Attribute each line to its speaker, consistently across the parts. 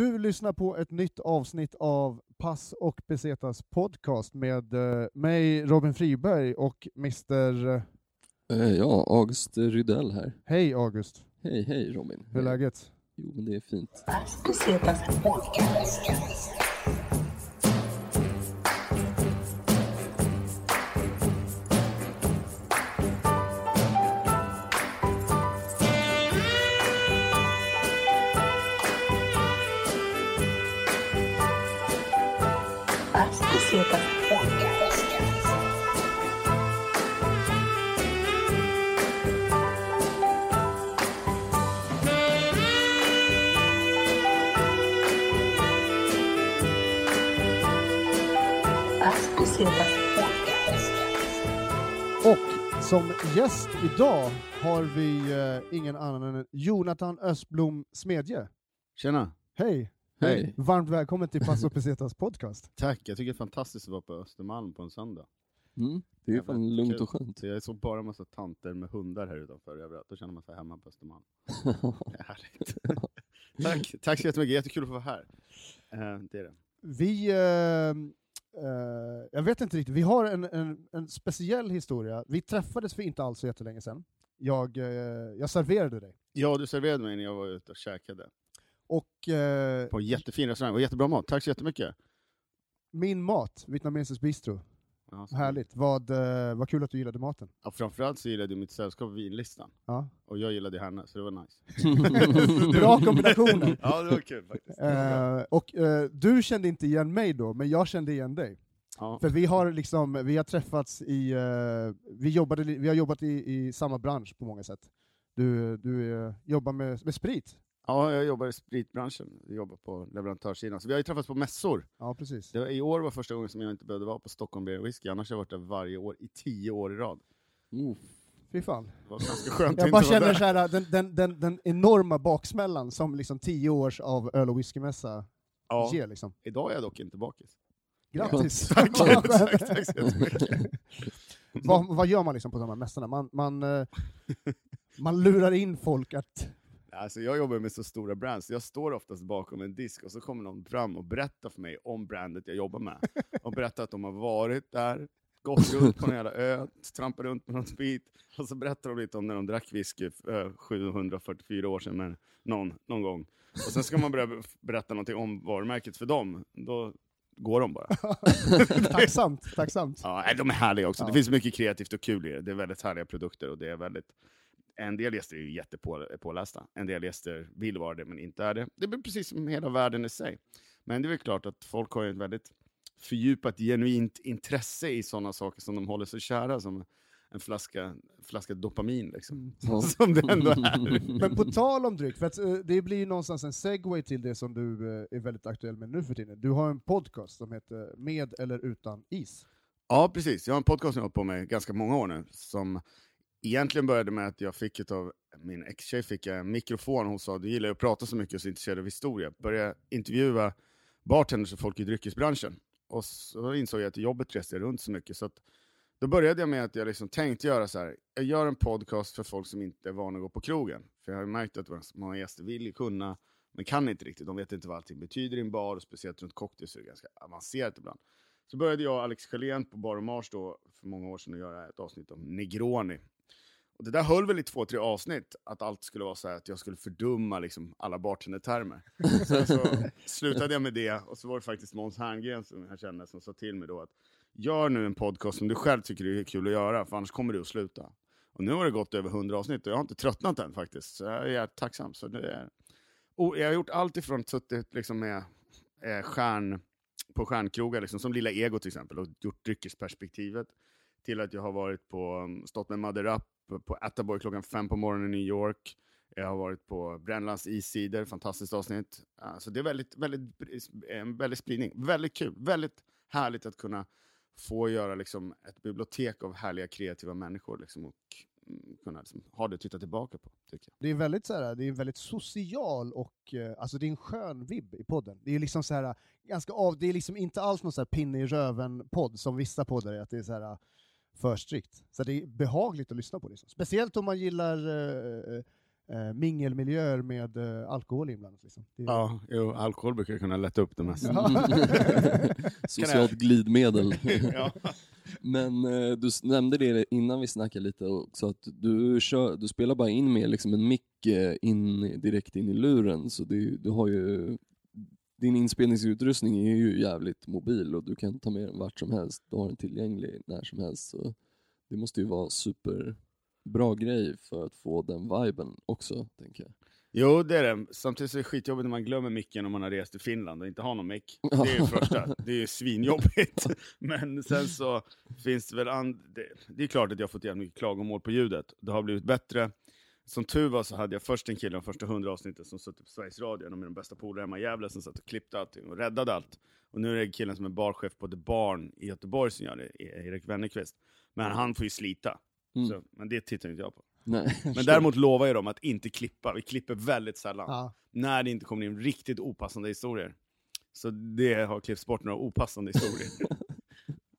Speaker 1: Du lyssnar på ett nytt avsnitt av Pass och Besetas podcast med eh, mig, Robin Friberg, och Mr...
Speaker 2: Eh, Ja, August Rydell här.
Speaker 1: Hej August,
Speaker 2: Hej, hej Robin.
Speaker 1: hur är läget?
Speaker 2: Jo, men det är fint.
Speaker 3: Besetas podcast.
Speaker 1: Gäst idag har vi eh, ingen annan än Jonathan Östblom Smedje.
Speaker 4: Tjena!
Speaker 1: Hej!
Speaker 2: Hej.
Speaker 1: Varmt välkommen till Pass och Besetas podcast.
Speaker 4: Tack, jag tycker det är fantastiskt att vara på Östermalm på en söndag.
Speaker 2: Mm, det är fan lugnt
Speaker 4: kul.
Speaker 2: och skönt.
Speaker 4: Så jag såg bara en massa tanter med hundar här utanför överallt. Då känner man sig hemma på Östermalm. Härligt. Tack, tack så jättemycket, jättekul att få vara här. Eh, det är det.
Speaker 1: Vi, eh, eh, jag vet inte riktigt, vi har en, en, en speciell historia. Vi träffades för inte alls så jättelänge sedan. Jag, eh, jag serverade dig.
Speaker 4: Ja, du serverade mig när jag var ute och käkade.
Speaker 1: Och eh,
Speaker 4: På en jättefin restaurang, och jättebra mat. Tack så jättemycket.
Speaker 1: min mat, Vietnamesisk bistro,
Speaker 4: Ja,
Speaker 1: härligt. Vad, eh, vad kul att du gillade maten.
Speaker 4: Ja, framförallt så gillade du mitt sällskap vinlistan.
Speaker 1: Ja.
Speaker 4: Och jag gillade henne, så det var nice.
Speaker 1: Bra kombinationer.
Speaker 4: ja, det var kul faktiskt.
Speaker 1: Eh, och eh, du kände inte igen mig då, men jag kände igen dig.
Speaker 4: Ja.
Speaker 1: För vi har liksom, vi har träffats i, eh, vi, jobbade, vi har jobbat i, i samma bransch på många sätt. Du, du jobbar med, med sprit.
Speaker 4: Ja, jag jobbar i spritbranschen. Jag jobbar på leverantörssidan. Så vi har ju träffats på mässor.
Speaker 1: Ja, precis.
Speaker 4: Det var, I år var första gången som jag inte behövde vara på Stockholm Beer Whisky, annars har jag varit där varje år i tio år i rad.
Speaker 2: Oh,
Speaker 1: Fy fan.
Speaker 4: Det var ganska skönt
Speaker 1: Jag bara känner så här, den, den, den, den enorma baksmällan som liksom tio års av öl och whiskymässa
Speaker 4: Ja,
Speaker 1: ger. Liksom.
Speaker 4: idag är jag dock inte bakis.
Speaker 1: Grattis!
Speaker 4: Tack, tack, tack så jättemycket.
Speaker 1: vad, vad gör man liksom på de här mässorna? Man, man, eh, man lurar in folk att...
Speaker 4: Alltså, jag jobbar med så stora brands, så jag står oftast bakom en disk och så kommer någon fram och berättar för mig om brandet jag jobbar med. Och berättar att de har varit där, gått runt på en jävla ö, trampat runt med någon sprit, och så berättar de lite om när de drack whisky eh, 744 år sedan med någon, någon gång. Och sen ska man börja berätta någonting om varumärket för dem, då går de bara.
Speaker 1: tacksamt, tacksamt.
Speaker 4: Ja, de är härliga också.
Speaker 1: Ja.
Speaker 4: Det finns mycket kreativt och kul i det. Det är väldigt härliga produkter och det är väldigt... En del gäster är ju jättepålästa. En del gäster vill vara det men inte är det. Det blir precis som hela världen i sig. Men det är väl klart att folk har ju ett väldigt fördjupat, genuint intresse i sådana saker som de håller så kära som en flaska, flaska dopamin. Liksom.
Speaker 2: ja.
Speaker 4: Som det ändå är.
Speaker 1: Men på tal om dryck, för att, eh, det blir ju någonstans en segway till det som du eh, är väldigt aktuell med nu för tiden. Du har en podcast som heter Med eller utan is.
Speaker 4: Ja, precis. Jag har en podcast som jag har hållit på med ganska många år nu, som egentligen började med att jag fick av min ex-tjej fick jag en mikrofon, hon sa du gillar ju att prata så mycket och så intresserad av historia. Började intervjua bartenders och folk i dryckesbranschen. Och så insåg jag att jobbet reste runt så mycket, så att då började jag med att jag liksom tänkte göra så här. jag gör en podcast för folk som inte är vana att gå på krogen. För jag har ju märkt att många gäster vill ju kunna, men kan inte riktigt. De vet inte vad allting betyder i en bar, och speciellt runt cocktails så är det ganska avancerat ibland. Så började jag och Alex Schelén på Bar och Mars då, för många år sedan att göra ett avsnitt om Negroni. Och det där höll väl i två, tre avsnitt, att allt skulle vara så här att jag skulle fördumma liksom alla bartendertermer. Sen så slutade jag med det, och så var det faktiskt Måns Herngren som jag kände som sa till mig då att gör nu en podcast som du själv tycker är kul att göra, för annars kommer du att sluta. Och nu har det gått över 100 avsnitt och jag har inte tröttnat än faktiskt, så jag är tacksam. Så det är... och jag har gjort allt ifrån suttit liksom med eh, stjärn, på stjärnkrogar, liksom, som Lilla Ego till exempel, och gjort dryckesperspektivet, till att jag har varit på, um, stått med Madde Rapp på Attaboy klockan fem på morgonen i New York. Jag har varit på Brännlands issidor, fantastiskt avsnitt. Eh, så det är väldigt, väldigt, en väldigt spridning. Väldigt kul, väldigt härligt att kunna få göra liksom, ett bibliotek av härliga kreativa människor liksom, och mm, kunna liksom, ha det att titta tillbaka på. Tycker jag.
Speaker 1: Det är väldigt så här, det är väldigt social och eh, alltså det är en skön vibb i podden. Det är liksom så här ganska av, det är liksom inte alls någon så här pinne i röven-podd som vissa poddar är, att det är så här för strikt. Så det är behagligt att lyssna på. Liksom. Speciellt om man gillar eh, eh, mingelmiljöer med eh, alkohol inblandat. Liksom. Det är-
Speaker 4: Ja, jo, alkohol brukar kunna lätta upp det mesta.
Speaker 1: Ja.
Speaker 2: Socialt glidmedel.
Speaker 4: ja.
Speaker 2: Men eh, du nämnde det innan vi snackade lite också, att du, kör, du spelar bara in med liksom en mick eh, in, direkt in i luren, så det, du har ju din inspelningsutrustning är ju jävligt mobil och du kan ta med den vart som helst, du har den tillgänglig när som helst. Så det måste ju vara superbra grej för att få den viben också, tänker jag.
Speaker 4: Jo, det är det. Samtidigt är det skitjobbigt när man glömmer micken om man har rest till Finland och inte har någon mick. Det är ju första. Det är ju svinjobbigt. Men sen så finns det väl... And... Det, det är klart att jag har fått jävligt mycket klagomål på ljudet. Det har blivit bättre. Som tur var så hade jag först en kille de första hundra avsnitten som suttit på Sveriges Radio, en av mina bästa polare hemma i Gävle, som satt och klippte allting och räddade allt. Och nu är det killen som är barchef på The Barn i Göteborg som gör det, E- Erik Wennerqvist. Men han får ju slita.
Speaker 2: Mm.
Speaker 4: Så, men det tittar inte jag på.
Speaker 2: Nej,
Speaker 4: Men däremot lovar jag dem att inte klippa. Vi klipper väldigt sällan.
Speaker 1: Ja.
Speaker 4: När det inte kommer in riktigt opassande historier. Så det har klippts bort några opassande historier.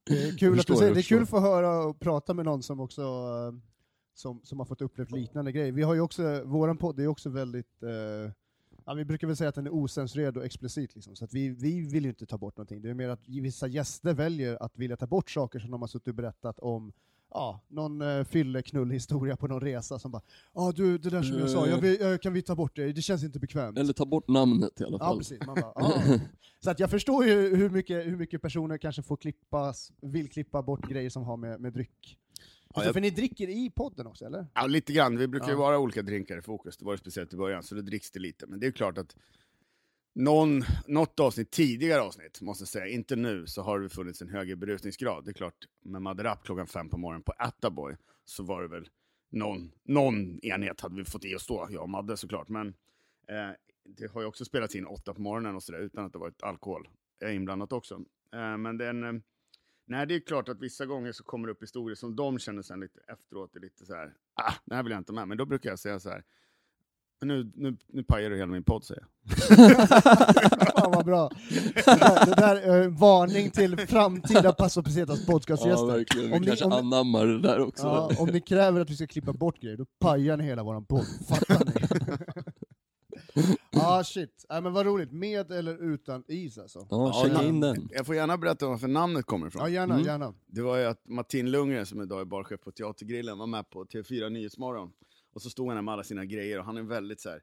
Speaker 1: Det är kul, att du säger, det är kul att få höra och prata med någon som också eh, som, som har fått upplevt liknande grejer. Vi har ju också, våran podd är också väldigt, eh, ja, vi brukar väl säga att den är osensurerad och explicit, liksom, så att vi, vi vill ju inte ta bort någonting. Det är mer att vissa gäster väljer att vilja ta bort saker som de har suttit och berättat om Ja, någon uh, fylleknullhistoria på någon resa som bara Ja du, det där som jag sa, jag vill, eh, kan vi ta bort det? Det känns inte bekvämt.
Speaker 2: Eller ta bort namnet i alla
Speaker 1: Ja,
Speaker 2: fall.
Speaker 1: precis. Man bara, ah. Så att jag förstår ju hur mycket, hur mycket personer kanske får klippas, vill klippa bort grejer som har med, med dryck. Alltså,
Speaker 4: jag-
Speaker 1: För ni dricker i podden också, eller?
Speaker 4: Ja, lite grann. Vi brukar ju vara olika drinkar i fokus. Det var det speciellt i början, så det dricks det lite. Men det är klart att någon, något avsnitt, tidigare avsnitt, måste jag säga, inte nu, så har det funnits en högre berusningsgrad. Det är klart, med Madde Rapp klockan fem på morgonen på Attaboy, så var det väl någon, någon enhet hade vi fått i oss då, jag och Madde såklart. Men eh, det har ju också spelats in åtta på morgonen och sådär, utan att det varit alkohol eh, inblandat också. Eh, men den... Eh, Nej, det är klart att vissa gånger så kommer det upp historier som de känner sen lite efteråt, är lite så här, ah, det här vill jag inte med. Men då brukar jag säga så här, "Men nu, nu, nu pajar du hela min podd, säger jag.
Speaker 1: Fan vad bra! Det där, det där eh, varning till framtida Passo Pesetas
Speaker 2: Ja,
Speaker 1: podcastgäster.
Speaker 2: verkligen. Vi
Speaker 1: Om ni-
Speaker 2: kanske
Speaker 1: om ni-
Speaker 2: anammar det där också.
Speaker 1: Ja, om ni kräver att vi ska klippa bort grejer, då pajar ni hela våran podd. Fattar? Ah shit, äh, men vad roligt. Med eller utan is alltså?
Speaker 2: Ja,
Speaker 4: Ja,
Speaker 2: checka in den.
Speaker 4: Jag får gärna berätta varför namnet kommer ifrån.
Speaker 1: Ja, gärna,
Speaker 2: Mm.
Speaker 1: gärna.
Speaker 4: Det var ju att Martin Lundgren, som idag är barchef på Teatergrillen, var med på TV4 Nyhetsmorgon. Och så stod han där med alla sina grejer, och han är väldigt så här,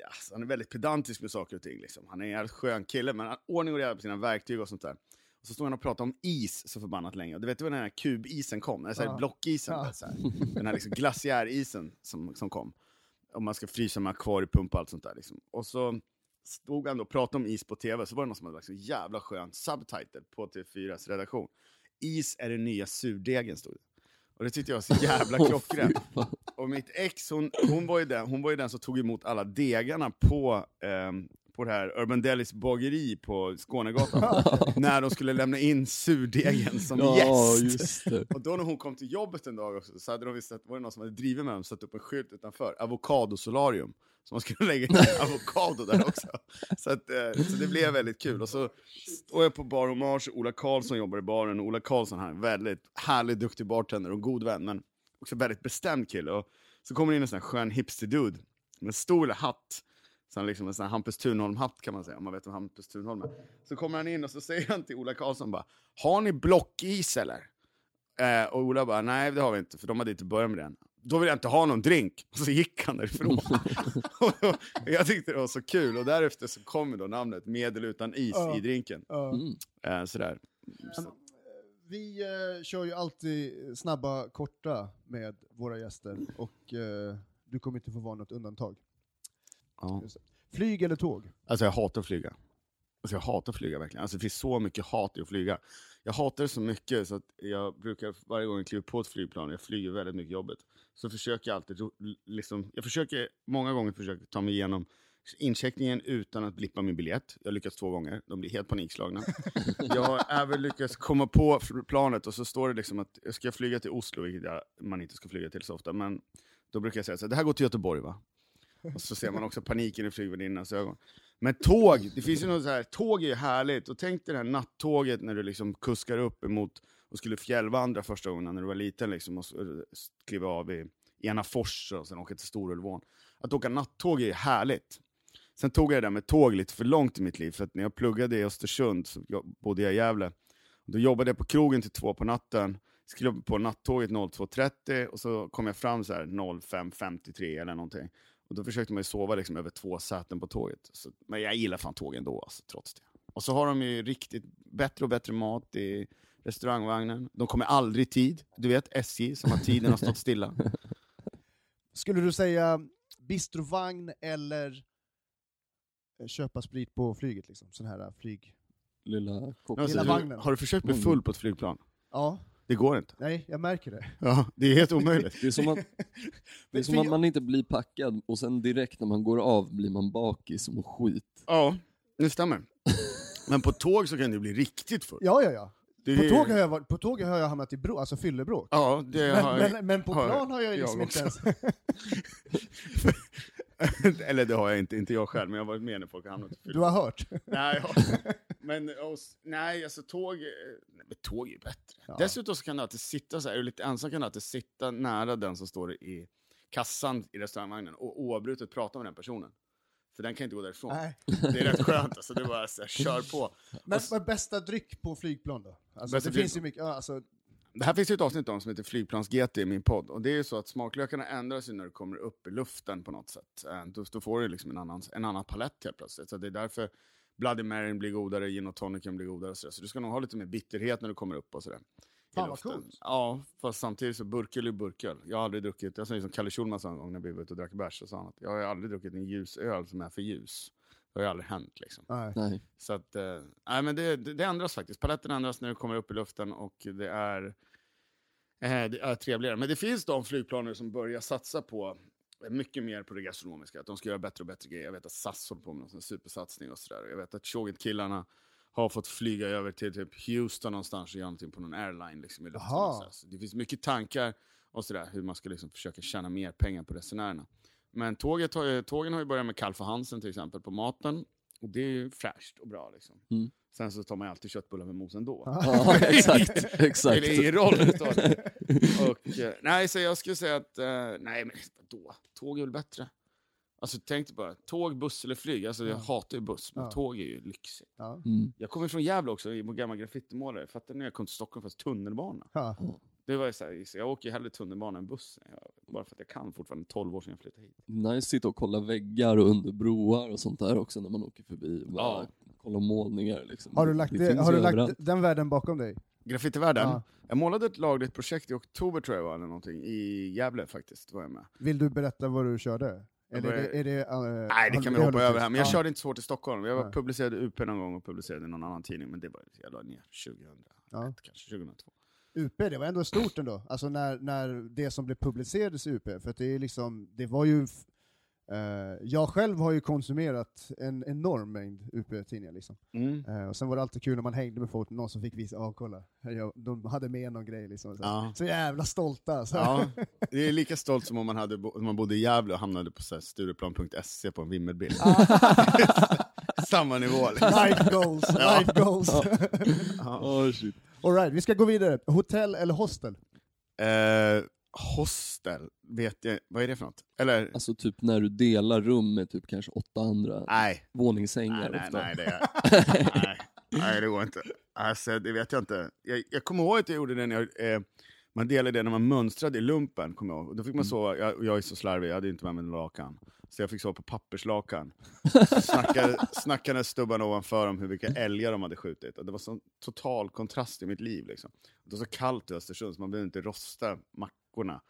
Speaker 4: ja, han är väldigt pedantisk med saker och ting. Liksom. Han är en jävligt skön kille, men han har ordning och reda på sina verktyg och sånt där. Och så stod han och pratade om is så förbannat länge. Och du vet du när den här kubisen kom? Den, här, så här,
Speaker 1: Ja.
Speaker 4: blockisen.
Speaker 1: Ja.
Speaker 4: Så här. Den här liksom glaciärisen som, som kom. Om man ska frysa med akvariepump och allt sånt där. Liksom. Och så stod han då och pratade om is på tv, så var det någon som hade lagt så jävla skön subtitle på TV4s redaktion. Is är den nya surdegen, stod det. Och det tyckte jag var så jävla klockrent. Och mitt ex, hon, hon, var ju den, hon var ju den som tog emot alla degarna på, ehm, på det här Urban Delis bageri på Skånegatan. när de skulle lämna in surdegen som
Speaker 2: Ja,
Speaker 4: gäst. Och då när hon kom till jobbet en dag också, så hade de visst att, var det någon som hade drivit med dem, satt upp en skylt utanför, avokadosolarium. Så man skulle lägga in avokado där också. Så, att, eh, så det blev väldigt kul. Och så står jag på Bar Hommage, Ola Karlsson jobbar i baren, och Ola Karlsson här, väldigt härlig, duktig bartender och god vän, men också väldigt bestämd kille. Och så kommer det in en sån här skön hipster-dude med en stor hatt, så han liksom en sån här Hampus Thunholm-hatt kan man säga, om man vet vem Hampus Thunholm är. Så kommer han in och så säger han till Ola Karlsson bara, har ni blockis eller? Eh, och Ola bara, nej det har vi inte, för de hade inte börjat med den. Då vill jag inte ha någon drink. Och så gick han därifrån. och jag tyckte det var så kul, och därefter så kom då namnet Med eller utan is
Speaker 1: Ja.
Speaker 4: i drinken.
Speaker 2: Mm.
Speaker 4: Eh, sådär. Så,
Speaker 1: Vi eh, kör ju alltid snabba, korta med våra gäster, och eh, du kommer inte få vara något undantag.
Speaker 4: Ja.
Speaker 1: Flyg eller tåg?
Speaker 4: Alltså jag hatar att flyga. Alltså jag hatar att flyga verkligen. Alltså det finns så mycket hat i att flyga. Jag hatar det så mycket så att jag brukar varje gång jag kliver på ett flygplan, jag flyger väldigt mycket jobbet, så försöker jag alltid, liksom, jag försöker många gånger försöka ta mig igenom incheckningen utan att blippa min biljett. Jag har lyckats två gånger, de blir helt panikslagna. jag har även lyckats komma på planet och så står det liksom att jag ska flyga till Oslo, vilket man inte ska flyga till så ofta, men då brukar jag säga så här, det här går till Göteborg va? Och så ser man också paniken i flygvärdinnans ögon. Men tåg, det finns ju något så här, tåg är ju härligt. Och tänk dig det här nattåget när du liksom kuskar upp emot och skulle fjällvandra första gången när du var liten liksom och eh, kliva av i Enafors och sen åka till Storulvån. att åka nattåg är ju härligt. Sen tog jag det där med tåg lite för långt i mitt liv, för att när jag pluggade i Östersund så bodde jag i Gävle. Då jobbade jag på krogen till två på natten, skrev på nattåget 02.30 och så kom jag fram så här 05.53 eller någonting. Och då försökte man ju sova liksom över två säten på tåget. Så, men jag gillar fan tåg ändå, alltså, trots det. Och så har de ju riktigt bättre och bättre mat i restaurangvagnen. De kommer aldrig i tid. Du vet, SJ som har tiden har stått stilla.
Speaker 1: Skulle du säga bistrovagn eller eh, köpa sprit på flyget? Liksom? Sån här eh, flyg...
Speaker 2: Lilla
Speaker 1: Lilla vagnen.
Speaker 4: har du försökt bli full på ett flygplan?
Speaker 1: Ja,
Speaker 4: Det går inte.
Speaker 1: nej, jag märker det.
Speaker 4: Ja, det är helt omöjligt.
Speaker 2: Det är som, att, det är
Speaker 1: Men
Speaker 2: som att
Speaker 1: jag-
Speaker 2: man inte blir packad och sen direkt när man går av blir man bakis och skit.
Speaker 4: Ja, det stämmer. Men på tåg så kan det bli riktigt full.
Speaker 1: Ja, ja, ja.
Speaker 4: Det
Speaker 1: På tåg har jag, varit, på tåg har jag hamnat i bro, alltså fyllebråk.
Speaker 4: Ja, det
Speaker 1: Men,
Speaker 4: har
Speaker 1: men, men på
Speaker 4: har
Speaker 1: plan har jag liksom
Speaker 4: jag
Speaker 1: inte ens...
Speaker 4: Eller det har jag inte, inte jag själv, men jag har varit med när folk har hamnat i
Speaker 1: Du har hört?
Speaker 4: Nej, ja. men oss, nej, alltså tåg, eh, nej, men tåg är ju bättre.
Speaker 1: Ja.
Speaker 4: Dessutom så kan du alltid sitta så här, är du lite ensam kan du alltid sitta nära den som står i kassan i restaurangvagnen och oavbrutet prata med den personen. För den kan inte gå därifrån.
Speaker 1: Nej.
Speaker 4: Det är rätt skönt alltså, det är bara så här, kör på.
Speaker 1: Men vad är bästa dryck på flygplan då? Alltså,
Speaker 4: Bästa
Speaker 1: det finns ju mycket, ja, alltså,
Speaker 4: Det här finns ju ett avsnitt om som heter Flygplans-GT i min podd. Och det är ju så att smaklökarna ändras ju när du kommer upp i luften på något sätt. Eh, Då, då får du liksom en annan, en annan palett helt plötsligt. Så det är därför Bloody Maryn blir godare, gin och tonicen blir godare sådär. Så du ska nog ha lite mer bitterhet när du kommer upp och sådär. i
Speaker 1: Fan, vad
Speaker 4: luften.
Speaker 1: coolt.
Speaker 4: Ja, fast samtidigt så burköl är burköl. Jag har aldrig druckit, jag sa som Kalle Schulman sa en gång när vi var ute och drack bärs, så sa han att jag har aldrig druckit en ljusöl som är för ljus. Det har ju aldrig hänt liksom.
Speaker 1: nej.
Speaker 4: Så att, eh, nej men det, det, det ändras faktiskt. Paletten ändras när du kommer upp i luften och det är, eh, det är trevligare. Men det finns de flygplaner som börjar satsa på mycket mer på det gastronomiska. Att de ska göra bättre och bättre grejer. Jag vet att SAS håller på med någon sån supersatsning och sådär. Jag vet att Shogit-killarna har fått flyga över till typ Houston någonstans och göra någonting på någon airline liksom, i. Så det finns mycket tankar och sådär, hur man ska liksom försöka tjäna mer pengar på resenärerna. Men tåget har ju, tågen har ju börjat med Kalfa Hansen till exempel på maten. Och det är ju fräscht och bra liksom.
Speaker 2: Mm.
Speaker 4: Sen så tar man alltid köttbullar med mos ändå.
Speaker 2: Ja, exakt.
Speaker 4: Det är
Speaker 2: exakt.
Speaker 4: ingen roll. och, eh, nej, så jag skulle säga att, eh, nej men vadå, tåg är väl bättre. Alltså tänk dig bara, tåg, buss eller flyg. Alltså jag
Speaker 1: Ja.
Speaker 4: hatar ju buss, men
Speaker 1: Ja.
Speaker 4: tåg är ju lyxigt.
Speaker 1: Ja.
Speaker 2: Mm.
Speaker 4: Jag kommer från Gävle också, i vår gamla graffitimålare. Fattar ni när jag kom till Stockholm fast tunnelbana?
Speaker 1: Ja.
Speaker 4: Det var ju så här, så jag åker ju hellre tunnelbana än buss. Jag, bara för att jag kan fortfarande, 12 år sedan jag flyttade hit.
Speaker 2: Nice att sitta och kolla väggar och under broar och sånt där också när man åker förbi. Bara
Speaker 4: Ja.
Speaker 2: Kolla målningar liksom.
Speaker 1: Har du lagt, det har du lagt den världen bakom dig?
Speaker 4: Graffitivärlden.
Speaker 1: Ja.
Speaker 4: Jag målade ett lagligt projekt i oktober tror jag var, eller någonting. I Gävle faktiskt, var jag med.
Speaker 1: Vill du berätta vad du körde? Eller är det, är det, eh,
Speaker 4: Nej, det kan vi hoppa över här. Men jag
Speaker 1: Ja.
Speaker 4: körde inte så hårt i Stockholm. Jag var
Speaker 1: Nej.
Speaker 4: publicerade UP någon gång och publicerade i någon annan tidning, men det var jag la ner 2001,
Speaker 1: Ja.
Speaker 4: kanske 2002.
Speaker 1: UP, det var ändå stort ändå, alltså när, när det som blev publicerades i UP, för att det är liksom, det var ju, jag själv har ju konsumerat en enorm mängd UP-tidningar liksom.
Speaker 4: Mm.
Speaker 1: Eh, och sen var det alltid kul när man hängde med folk, någon som fick visa, ja kolla, jag, de hade med någon grej liksom. Så,
Speaker 4: Ja.
Speaker 1: så jävla stolta. Så.
Speaker 4: Ja, det är lika stolt som om man, hade, bo- om man bodde i Gävle och hamnade på så här Stureplan.se på en vimmelbild. Samma nivå. Liksom.
Speaker 1: Life goals,
Speaker 4: Ja.
Speaker 1: life goals.
Speaker 2: Oh, shit.
Speaker 1: Alright, vi ska gå vidare. Hotell eller hostel?
Speaker 4: Eh, hostel, vet jag, vad är det för något? Eller?
Speaker 2: Alltså typ när du delar rum med typ kanske åtta andra
Speaker 4: Nej,
Speaker 2: våningssängar
Speaker 4: nej, nej, nej, det är, nej, nej, det går inte. Alltså, det vet jag inte. Jag, jag kommer ihåg att jag gjorde det när jag, eh, man delade det när man mönstrade i lumpen, kommer jag ihåg. Då fick man
Speaker 2: Mm.
Speaker 4: sova, jag, jag är så slarvig, jag hade inte med mig lakan. Så jag fick sova på papperslakan. Snackade, snackade stubbarna ovanför om hur vilka älgar de hade skjutit. Och det var sån total kontrast i mitt liv. Liksom. Det var så kallt i Östersund så man behövde inte rosta mackorna.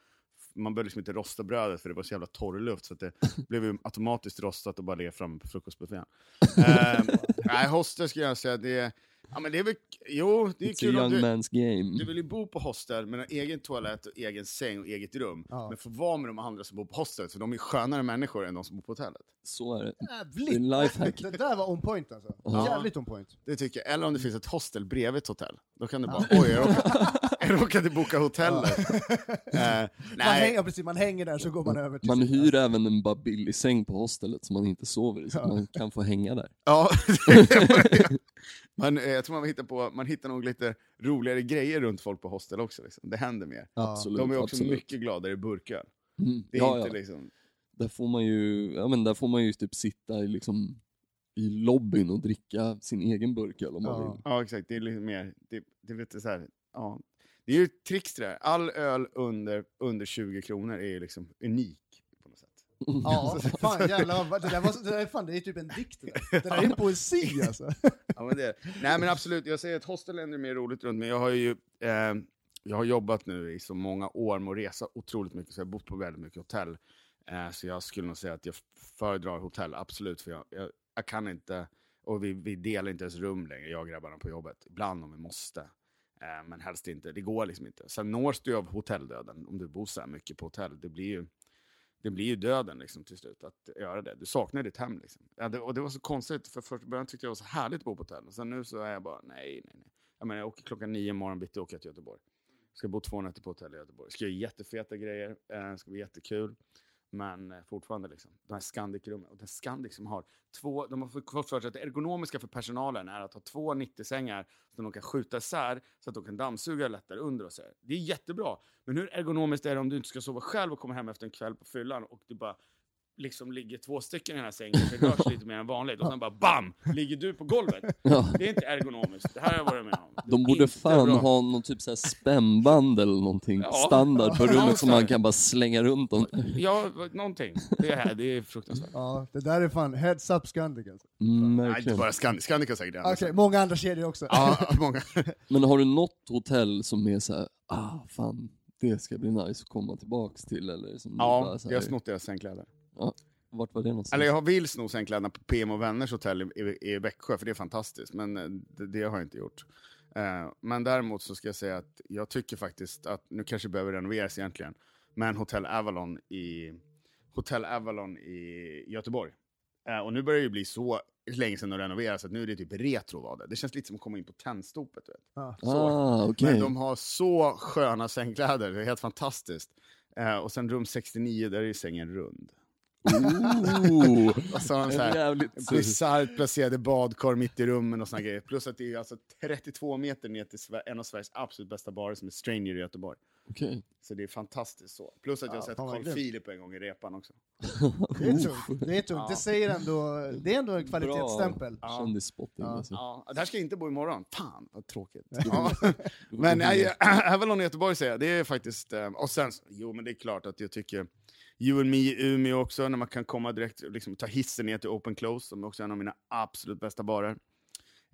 Speaker 4: Man behövde liksom inte rosta brödet för det var så jävla torr luft så att det blev ju automatiskt rostat och bara ligga framme på frukostbuffén. eh, nej, hostel skulle jag säga, det är, ja, men det är väl, jo, det är
Speaker 2: It's a
Speaker 4: kul om
Speaker 2: young
Speaker 4: du,
Speaker 2: man's game.
Speaker 4: du vill ju bo på hostel med en egen toalett och egen säng och eget rum.
Speaker 1: Ja.
Speaker 4: Men få vara med de andra som bor på hostelet, för de är skönare människor än de som bor på hotellet.
Speaker 2: Så är det.
Speaker 1: Jävligt!
Speaker 2: Det är en lifehack.
Speaker 1: Det där var on point alltså.
Speaker 2: Ja.
Speaker 1: Jävligt on point.
Speaker 4: Det tycker jag. Eller om det finns ett hostel bredvid ett hotell. Då kan du bara, oj, jag råkade, jag råkade boka hotellet. Eh,
Speaker 1: Man,
Speaker 4: nej,
Speaker 1: hänger, precis, man hänger där så går man över till
Speaker 2: Man
Speaker 1: sitt-
Speaker 2: hyr även en bara billig säng på hostelet som man inte sover i, så att
Speaker 1: Ja.
Speaker 2: man kan få hänga där.
Speaker 4: ja. man, eh, jag tror man hittar, på, man hittar nog lite roligare grejer runt folk på hostel också. Liksom. Det händer mer.
Speaker 1: Ja.
Speaker 2: Absolut.
Speaker 4: De är också
Speaker 2: absolut.
Speaker 4: mycket gladare i burköl.
Speaker 2: Mm.
Speaker 4: Det är
Speaker 2: Ja,
Speaker 4: inte
Speaker 2: ja.
Speaker 4: liksom...
Speaker 2: där får man ju, ja men där får man ju typ sitta i liksom i lobbyn och dricka sin egen burköl om man
Speaker 1: Ja.
Speaker 2: vill.
Speaker 4: Ja, exakt. Det är lite mer, det, det är lite så här, ja. Det är ju ett trix det där. All öl under, under 20 kronor är ju liksom unik på något sätt.
Speaker 1: Ja, fan jävlar. vad- Det där, var, det där är fan, det är typ en dikt det där. Det där är poesi alltså.
Speaker 4: Ja, men det, nej men absolut, jag säger att hostel är mer roligt runt, men jag har ju eh, jag har jobbat nu i så många år med att resa otroligt mycket, så jag har bott på väldigt mycket hotell. Eh, så jag skulle nog säga att jag föredrar hotell, absolut, för jag, jag, jag kan inte, och vi, vi delar inte ens rum längre, jag och grabbarna på jobbet. Ibland om vi måste, eh, men helst inte. Det går liksom inte. Sen nås du av hotelldöden, om du bor så här mycket på hotell. Det blir ju, det blir ju döden liksom, till slut att göra det. Du saknar ditt hem. Liksom. Ja, det, och det var så konstigt, för först i början tyckte jag det var så härligt att bo på hotell. Och sen nu så är jag bara, nej, nej, nej. Jag, menar, jag åker klockan nio morgon bitti och åker till Göteborg. Ska bo två nätter på hotell i Göteborg. Ska göra jättefeta grejer, eh, ska bli jättekul. Men eh, fortfarande liksom, de här Scandic-rummen. Och den Scandic som har två, de har fått fått för sig att det ergonomiska för personalen är att ha två 90-sängar som de kan skjuta isär så att de kan dammsuga lättare under och så här. Det är jättebra. Men hur ergonomiskt är det om du inte ska sova själv och kommer hem efter en kväll på fyllan och du bara liksom ligger två stycken i den här sängen, det rör sig lite mer än vanligt och sen bara BAM! Ligger du på golvet.
Speaker 2: Ja.
Speaker 4: Det är inte ergonomiskt. Det här har jag varit med om. Det
Speaker 2: De borde fan
Speaker 4: bra.
Speaker 2: ha någon typ såhär spännband eller någonting
Speaker 4: Ja.
Speaker 2: standard på rummet som man kan bara slänga runt dem.
Speaker 4: Ja, någonting. Det är, det är fruktansvärt.
Speaker 1: Ja, det där är fan heads up Scandic alltså.
Speaker 2: Mm,
Speaker 4: Nej, inte bara Scandic. Scandic har säkert det.
Speaker 1: Okej, många andra kedjor också.
Speaker 4: Ja, många.
Speaker 2: Men har du något hotell som är såhär, ah fan, det ska bli nice att komma tillbaks till eller? Som
Speaker 4: Ja,
Speaker 2: bara så
Speaker 4: jag har
Speaker 2: här-
Speaker 4: snott deras sängkläder.
Speaker 2: Vart var det någonstans?
Speaker 4: Eller jag har vill sno sängkläderna på PM och Vänners hotell i, i, i Växjö, för det är fantastiskt. Men eh, det, det har jag inte gjort. Eh, men däremot så ska jag säga att jag tycker faktiskt att, nu kanske behöver renoveras egentligen, men Hotel Avalon i, Hotel Avalon i Göteborg. Eh, och nu börjar det ju bli så länge sedan att renovera, så att nu är det typ retro var det. Det känns lite som att komma in på Tennstopet. Så.
Speaker 2: Ah, okej.
Speaker 4: Men de har så sköna sängkläder, det är helt fantastiskt. Eh, och sen rum 69, där är ju sängen rund.
Speaker 2: Ooh,
Speaker 4: Och så har de så här, bisarrt placerade badkar mitt i rummen och såna grejer. Plus att det är alltså 32 meter ner till en av Sveriges absolut bästa barer som är Stranger i Göteborg.
Speaker 2: Okej.
Speaker 4: Så det är fantastiskt så. Plus att jag har
Speaker 1: Ja,
Speaker 4: sett
Speaker 1: vad
Speaker 4: Carl. Philip en gång i repan också.
Speaker 1: Det är tungt. Det, är tungt.
Speaker 4: Ja.
Speaker 1: det säger ändå, det är ändå en kvalitetsstämpel.
Speaker 4: Ja.
Speaker 2: Kändisspotting
Speaker 1: Ja.
Speaker 2: alltså.
Speaker 4: Ja, där ska jag inte bo imorgon. Fan vad tråkigt. Ja. Men Avalon i Göteborg säger jag, det är faktiskt... eh, Och sen, jo men det är klart att jag tycker You and Me i Umeå också, när man kan komma direkt, liksom ta hissen ner till Open Close, som också är en av mina absolut bästa barer.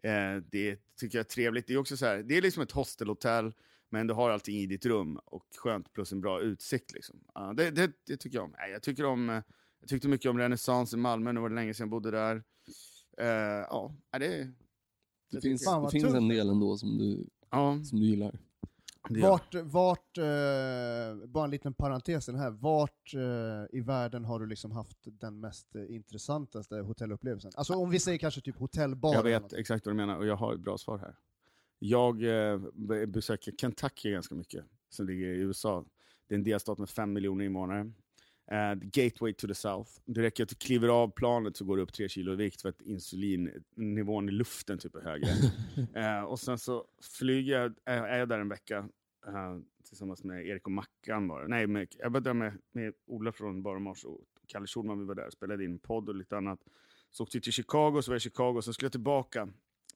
Speaker 4: Eh, det tycker jag är trevligt. Det är också så här, det är liksom ett hostelhotell, men du har allting i ditt rum, och skönt plus en bra utsikt. Liksom. Ja, det, det, det tycker jag om. Nej, Jag, tycker om eh, jag tyckte mycket om Renaissance i Malmö, nu var det länge sedan jag bodde där. Eh, ja, det, det,
Speaker 2: Det finns, det finns en del ändå som du,
Speaker 4: ja,
Speaker 2: som du gillar.
Speaker 4: Det
Speaker 1: Vart, vart eh, bara en liten parentes här, vart eh, i världen har du liksom haft den mest intressantaste hotellupplevelsen? Alltså om vi säger kanske typ hotellbar.
Speaker 4: Jag vet exakt vad du menar och jag har ett bra svar här. Jag eh, be- besöker Kentucky ganska mycket, som ligger i USA. Det är en delstat med fem miljoner invånare. Eh, gateway to the South. Det räcker att du kliver av planet så går du upp tre kilo i vikt för att insulinnivån i luften typ är högre. eh, och sen så flyger jag, är jag där en vecka eh, tillsammans med Erik och Mackan. Var. Nej, med, jag var där med, med Ola från Bar och Mars och Kalle Schulman. Vi var där och spelade in podd och lite annat. Så åkte vi till Chicago, så var jag i Chicago, så skulle jag tillbaka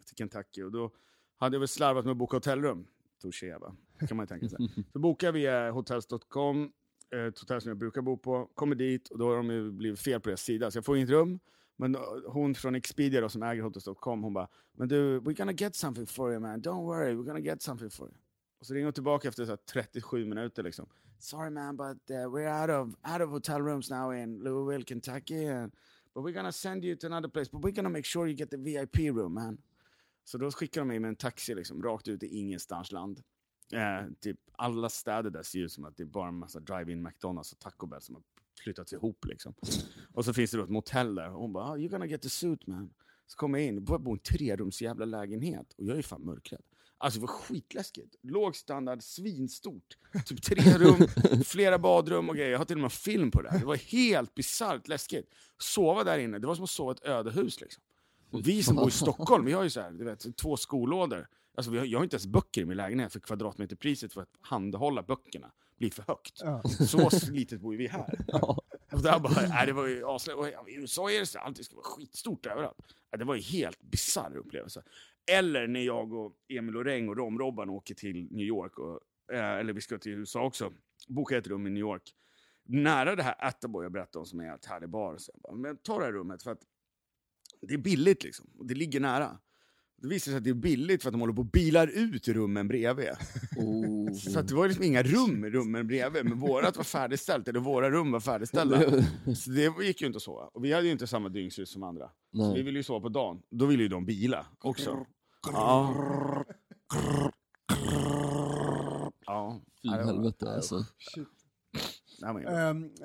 Speaker 4: till Kentucky. Och då hade jag väl slarvat med att boka hotellrum. Touché va, kan man ju tänka sig. Så bokade vi via hotels.com, ett hotell som jag brukar bo på, kommer dit och då har de ju blivit fel på deras sida, så jag får inget rum. Men eh, hon från Expedia då, som äger hotels.com, hon bara Men du, we're gonna get something for you man, don't worry, we're gonna get something for you. Och så ringer hon tillbaka efter så här 37 minuter liksom. Sorry man, but uh, we're out of, out of hotel rooms now in Louisville, Kentucky. And, but we're gonna send you to another place, but we're gonna make sure you get the VIP room man. Så då skickar de mig med en taxi liksom, rakt ut i ingenstansland. Eh, typ alla städer där ser ut som att det är bara en massa drive-in McDonalds och Taco Bell som har flyttats ihop. Liksom. Och så finns det då ett motell där och hon bara oh, “You're gonna get the suit man”. Så kommer jag in, börjar bo i en trerums jävla lägenhet och jag är fan mörkrädd. Alltså det var skitläskigt. Låg standard, svinstort. Typ tre rum, flera badrum och grejer. Jag har till och med film på det här. Det var helt bisarrt läskigt. Sova där inne, det var som att sova i ett ödehus. Liksom. Och vi som bor i Stockholm, vi har ju så här, du vet, två skolådor. Alltså, vi har, jag har inte ens böcker i min lägenhet för kvadratmeterpriset för att handhålla böckerna blir för högt.
Speaker 1: Ja.
Speaker 4: Så litet bor vi här.
Speaker 2: Ja.
Speaker 4: Och där bara, nej, det var ju och ja, I USA är det så, allting ska vara skitstort överallt. Det var ju helt bisarr upplevelse. Eller när jag och Emil Oreng och Rom-Robban åker till New York, och, eh, eller vi ska till USA också, boka ett rum i New York. Nära det här Attaboy jag berättade om som är helt härlig bar. Så jag bara, men ta det här rummet för att det är billigt liksom, och det ligger nära. Det visar sig att det är billigt för att de håller på och bilar ut rummen bredvid.
Speaker 2: Oh.
Speaker 4: Så att det var liksom inga rum i rummen bredvid, men vårat var färdigställt, eller våra rum var färdigställda. Så det gick ju inte sova. Och vi hade ju inte samma dygnsrytm som andra. Så vi
Speaker 2: Nej.
Speaker 4: ville ju sova på dagen. Då ville ju de bila också. Ja. Ja.
Speaker 2: Fy helvete alltså.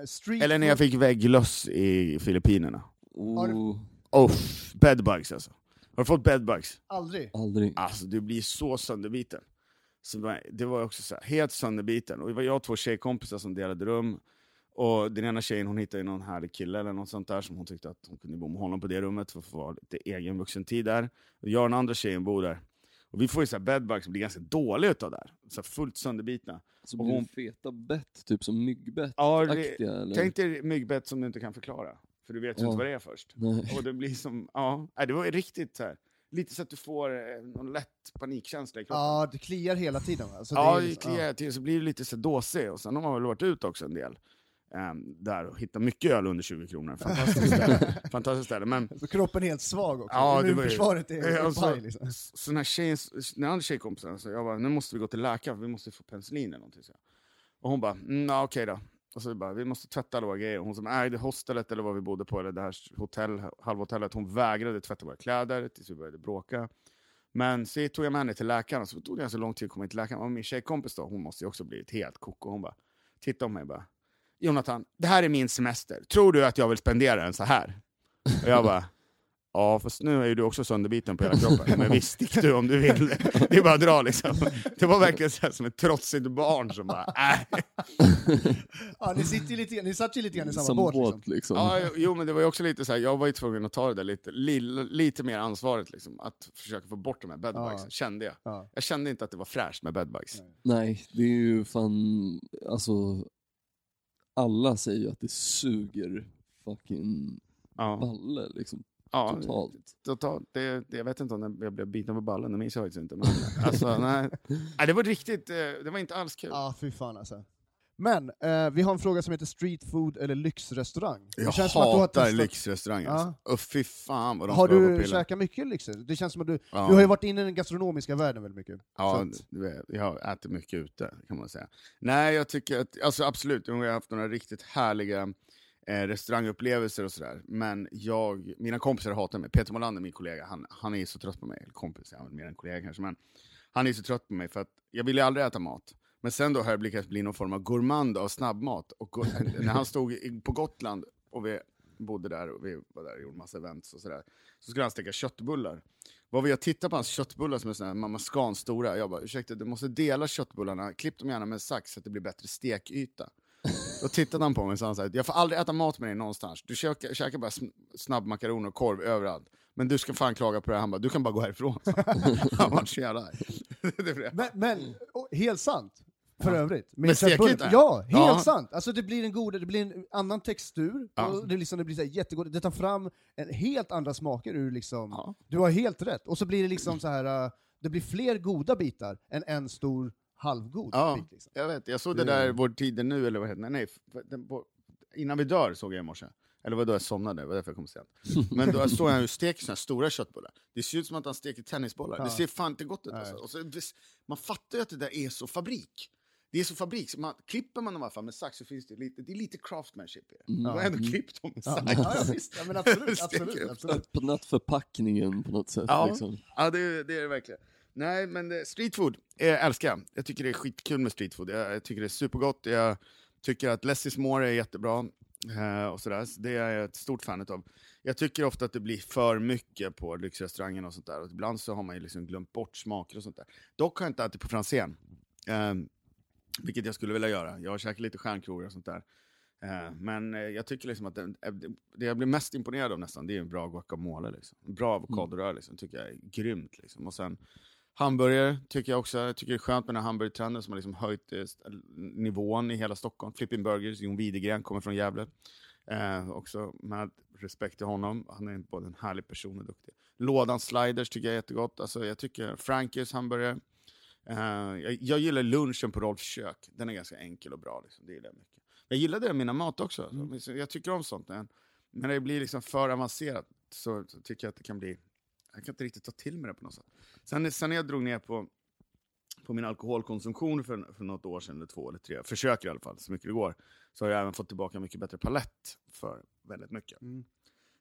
Speaker 1: street
Speaker 4: Eller när jag fick vägglöss i Filippinerna.
Speaker 2: Oh,
Speaker 4: Oh, bedbugs alltså. Har du fått bedbugs?
Speaker 1: Aldrig.
Speaker 2: aldrig.
Speaker 4: Alltså du blir så sönderbiten. Så det var- också så här, helt sönderbiten. Och det var jag och två tjejkompisar som delade rum. Och den ena tjejen hon hittade någon härlig kille eller något sånt där som hon tyckte att hon kunde bo med honom på det rummet för att få lite egen vuxentid där. Och jag och den andra tjejen bor där. Och vi får ju så här bedbugs som blir ganska dåliga utav det här. Så här fullt sönderbitna.
Speaker 2: Så
Speaker 4: och
Speaker 2: blir
Speaker 4: hon-
Speaker 2: feta bett, typ som myggbett?
Speaker 4: Ja, det, tänk dig myggbett som du inte kan förklara. För du vet ju
Speaker 2: Ja.
Speaker 4: inte vad det är först.
Speaker 2: Nej.
Speaker 4: Och det blir som, ja, det var riktigt så här. Lite så att du får eh, någon lätt panikkänsla i kroppen.
Speaker 1: Ja, det kliar hela tiden. va? Så
Speaker 4: ja, det kliar till så blir det lite så dåsig. Och sen har man väl varit ut också en del. ehm, där och hittat mycket öl under 20 kronor. Fantastiskt ställe. Fantastiskt ställe. Men
Speaker 1: Så kroppen är helt svag också.
Speaker 4: Ja, det var ju-
Speaker 1: Immunförsvaret är
Speaker 4: Ja,
Speaker 1: är
Speaker 4: alltså,
Speaker 1: paj liksom.
Speaker 4: så den här tjejen, den andra tjejkompisen, så jag bara, nu måste vi gå till läkaren för vi måste få penicillin eller någonting. Så. Och hon bara, mm, ja, okej då. Och så bara, vi måste tvätta alla våra grejer. Hon som ägde hostelet eller vad vi bodde på, eller det här hotell, halvhotellet, hon vägrade tvätta våra kläder tills vi började bråka. Men så tog jag med henne till läkaren, och så tog det ganska lång tid att komma in till läkaren. Och min tjejkompis då, hon måste ju också blivit helt koko. Hon bara, titta på mig bara, Jonathan, det här är min semester. Tror du att jag vill spendera den så här? Och jag bara, Ja, fast nu är ju du också sönderbiten på hela kroppen. Men visst, stick du om du vill. Det är bara att dra liksom. Det var verkligen så här, som ett trotsigt barn som bara, äh.
Speaker 1: Ja, ni, sitter ju lite, ni satt ju lite grann i samma
Speaker 2: Som
Speaker 1: båt. Liksom.
Speaker 2: båt liksom.
Speaker 4: Ja, jo, men det var ju också lite så här, jag var ju tvungen att ta det där lite, li, lite mer ansvaret liksom. Att försöka få bort de här bedbugs,
Speaker 1: Ja.
Speaker 4: kände jag.
Speaker 1: Ja.
Speaker 4: Jag kände inte att det var fräscht med bedbugs.
Speaker 2: Nej, det är ju fan, alltså, alla säger ju att det suger fucking
Speaker 4: Ja,
Speaker 2: balle liksom,
Speaker 4: ja
Speaker 2: totalt.
Speaker 4: totalt. Det, det, jag vet inte om jag blev biten på ballen, det minns jag faktiskt inte. Men, alltså, nej. nej, det var riktigt, eh, det var inte alls kul.
Speaker 1: Ja, fy fan alltså. Men, eh, vi har en fråga som heter street food eller lyxrestaurang.
Speaker 4: Jag
Speaker 1: känns som att du har
Speaker 4: hatar
Speaker 1: testat-
Speaker 4: lyxrestauranger. Alltså.
Speaker 1: Ja.
Speaker 4: Och fy fan vad de
Speaker 1: Har du käkat mycket lyx? Det känns som att du,
Speaker 4: Ja.
Speaker 1: du har ju varit inne i den gastronomiska världen väldigt mycket.
Speaker 4: Ja,
Speaker 1: att-
Speaker 4: jag äter mycket ute kan man säga. Nej, jag tycker att, alltså absolut, jag har haft några riktigt härliga eh, restaurangupplevelser och sådär. Men jag, mina kompisar hatar mig. Peter Molander, min kollega, han, han är så trött på mig. Eller kompis, ja, mer än kollega kanske. Men han är så trött på mig för att jag vill ju aldrig äta mat. Men sen då har jag lyckats bli någon form av gourmand av snabbmat. Och när han stod på Gotland och vi bodde där och vi var där och gjorde massa events och sådär. Så skulle han steka köttbullar. Vad vi jag tittade på hans köttbullar som är sådana här Mamma Scan stora. Jag bara, ursäkta du måste dela köttbullarna, klipp dem gärna med en sax så att det blir bättre stekyta. Då tittade han på mig och sa här, jag får aldrig äta mat med dig någonstans. Du käkar, käkar bara sn- snabbmakaroner och korv överallt. Men du ska fan klaga på det här. Han bara, du kan bara gå härifrån. Han var så jävla arg.
Speaker 1: Men, men och, helt sant, för övrigt. Med
Speaker 4: stekyta?
Speaker 1: Ja, helt
Speaker 4: Ja.
Speaker 1: sant! Alltså det blir en god, det blir en annan textur,
Speaker 4: Ja.
Speaker 1: och det, liksom, det blir så jättegott, det tar fram en helt andra smaker ur liksom,
Speaker 4: Ja.
Speaker 1: du har helt rätt. Och så blir det liksom så här, uh, det blir fler goda bitar än en stor halvgod
Speaker 4: Ja,
Speaker 1: bit. Liksom.
Speaker 4: jag vet. Jag såg det
Speaker 1: Det-
Speaker 4: där Vår tid är nu, eller vad heter det? Nej, den, på, innan vi dör såg jag i morse. Eller var det då jag somnade, det var därför jag kom sent. Men då såg han ju steker såna här stora köttbullar. Det ser ut som att han steker tennisbollar. Det
Speaker 1: Ja.
Speaker 4: ser fan inte gott ut. Alltså. Och så, det, man fattar ju att det där är så fabrik. Det är så fabrik, så man, klipper man dem i alla fall med sax så finns det lite, det är lite craftsmanship i det.
Speaker 2: Mm.
Speaker 4: Man har ändå klippt dem med
Speaker 1: Ja,
Speaker 4: sax.
Speaker 1: ja, ja, visst. Ja, men absolut, absolut, absolut.
Speaker 2: Öppnat förpackningen på något sätt.
Speaker 4: Ja.
Speaker 2: Liksom.
Speaker 4: Ja, det, det är det verkligen. Nej, men street streetfood jag älskar jag. Jag tycker det är skitkul med streetfood. Jag, jag tycker det är supergott. Jag tycker att less is more är jättebra. Eh, och sådär. Så det är jag ett stort fan av. Jag tycker ofta att det blir för mycket på lyxrestaurangen och sånt där. Och ibland så har man ju liksom glömt bort smaker och sånt där. Dock har jag inte ätit på Franzén. Eh, vilket jag skulle vilja göra. Jag har käkat lite stjärnkrogar och sånt där. Eh, men jag tycker liksom att det, det jag blir mest imponerad av nästan, det är en bra guacamole. Liksom. Bra avokadorör liksom, tycker jag är grymt. Liksom. Och sen hamburgare tycker jag också, jag tycker det är skönt med den här hamburgertrenden som har liksom höjt eh, nivån i hela Stockholm. Flipping Burgers, Jon Widegren kommer från Gävle. Eh, också med respekt till honom. Han är både en härlig person och duktig. Lådan sliders tycker jag är jättegott. Alltså, jag tycker Frankies hamburgare. Eh, jag, jag gillar lunchen på Rolfs kök. Den är ganska enkel och bra. Liksom. Det gillar jag mycket. Jag gillar det mina mat också. Alltså. Jag tycker om sånt. Men när det blir liksom för avancerat så, så tycker jag att det kan bli... Jag kan inte riktigt ta till mig det på något sätt. Sen, sen när jag drog ner på, på min alkoholkonsumtion för, för något år sedan, eller två eller tre, försöker i alla fall, så mycket det går, så har jag även fått tillbaka mycket bättre palett för väldigt mycket.
Speaker 1: Mm.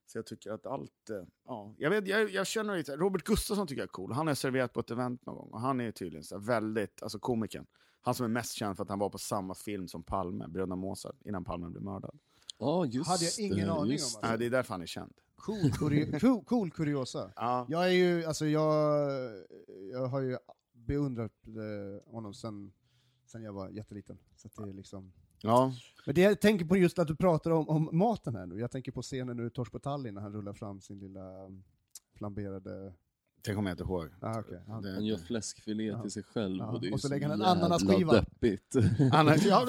Speaker 4: Så jag tycker att allt... eh, Ja, jag, vet, jag, jag känner lite... Robert Gustafsson tycker jag är cool. Han har serverat på ett event någon gång. Och han är tydligen så väldigt... Alltså komikern. Han som är mest känd för att han var på samma film som Palme, Bröderna Mozart, innan Palme blev mördad.
Speaker 2: Ja, just
Speaker 1: Hade jag ingen
Speaker 2: det,
Speaker 1: aning om,
Speaker 2: det.
Speaker 1: alltså.
Speaker 4: Nej, det är därför han är känd.
Speaker 1: Cool, cool, cool kuriosa.
Speaker 4: Ja.
Speaker 1: Jag är ju, alltså jag, jag har ju beundrat eh, honom sen, sen jag var jätteliten. Så det är liksom...
Speaker 4: ja.
Speaker 1: Men det jag tänker på just att du pratar om, om maten här nu, jag tänker på scenen nu i Torsk på Tallinn när han rullar fram sin lilla flamberade...
Speaker 4: Det kommer jag inte ihåg.
Speaker 1: Ah, okay. ja.
Speaker 4: Det-
Speaker 2: Han gör fläskfilé
Speaker 1: Ja.
Speaker 2: till sig själv
Speaker 1: Ja,
Speaker 2: och det är
Speaker 1: och så
Speaker 2: så
Speaker 1: lägger han en ananasskiva.
Speaker 2: deppigt.
Speaker 4: Ja.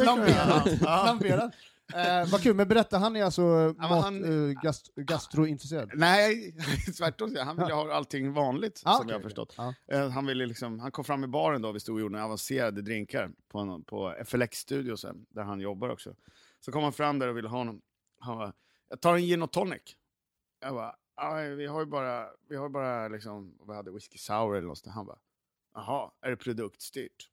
Speaker 1: Flamberad!
Speaker 4: Ja.
Speaker 1: Eh, vad kul, men berätta, han är alltså
Speaker 4: men
Speaker 1: mat,
Speaker 4: han-
Speaker 1: eh, gast, gastrointresserad?
Speaker 4: Nej, tvärtom. Han ville ha allting vanligt,
Speaker 1: Ah,
Speaker 4: som
Speaker 1: okej,
Speaker 4: jag har förstått.
Speaker 1: Ja.
Speaker 4: Eh, Han, ville liksom, han kom fram i baren då, vi stod och gjorde avancerade drinkar på, en, på FLX-studio sen, där han jobbar också. Så kom han fram där och ville ha någon. Han bara, jag tar en gin och tonic. Jag bara, "Aj, vi har ju bara, vi har bara liksom, vi hade whisky sour eller något. Han bara, jaha, är det produktstyrt?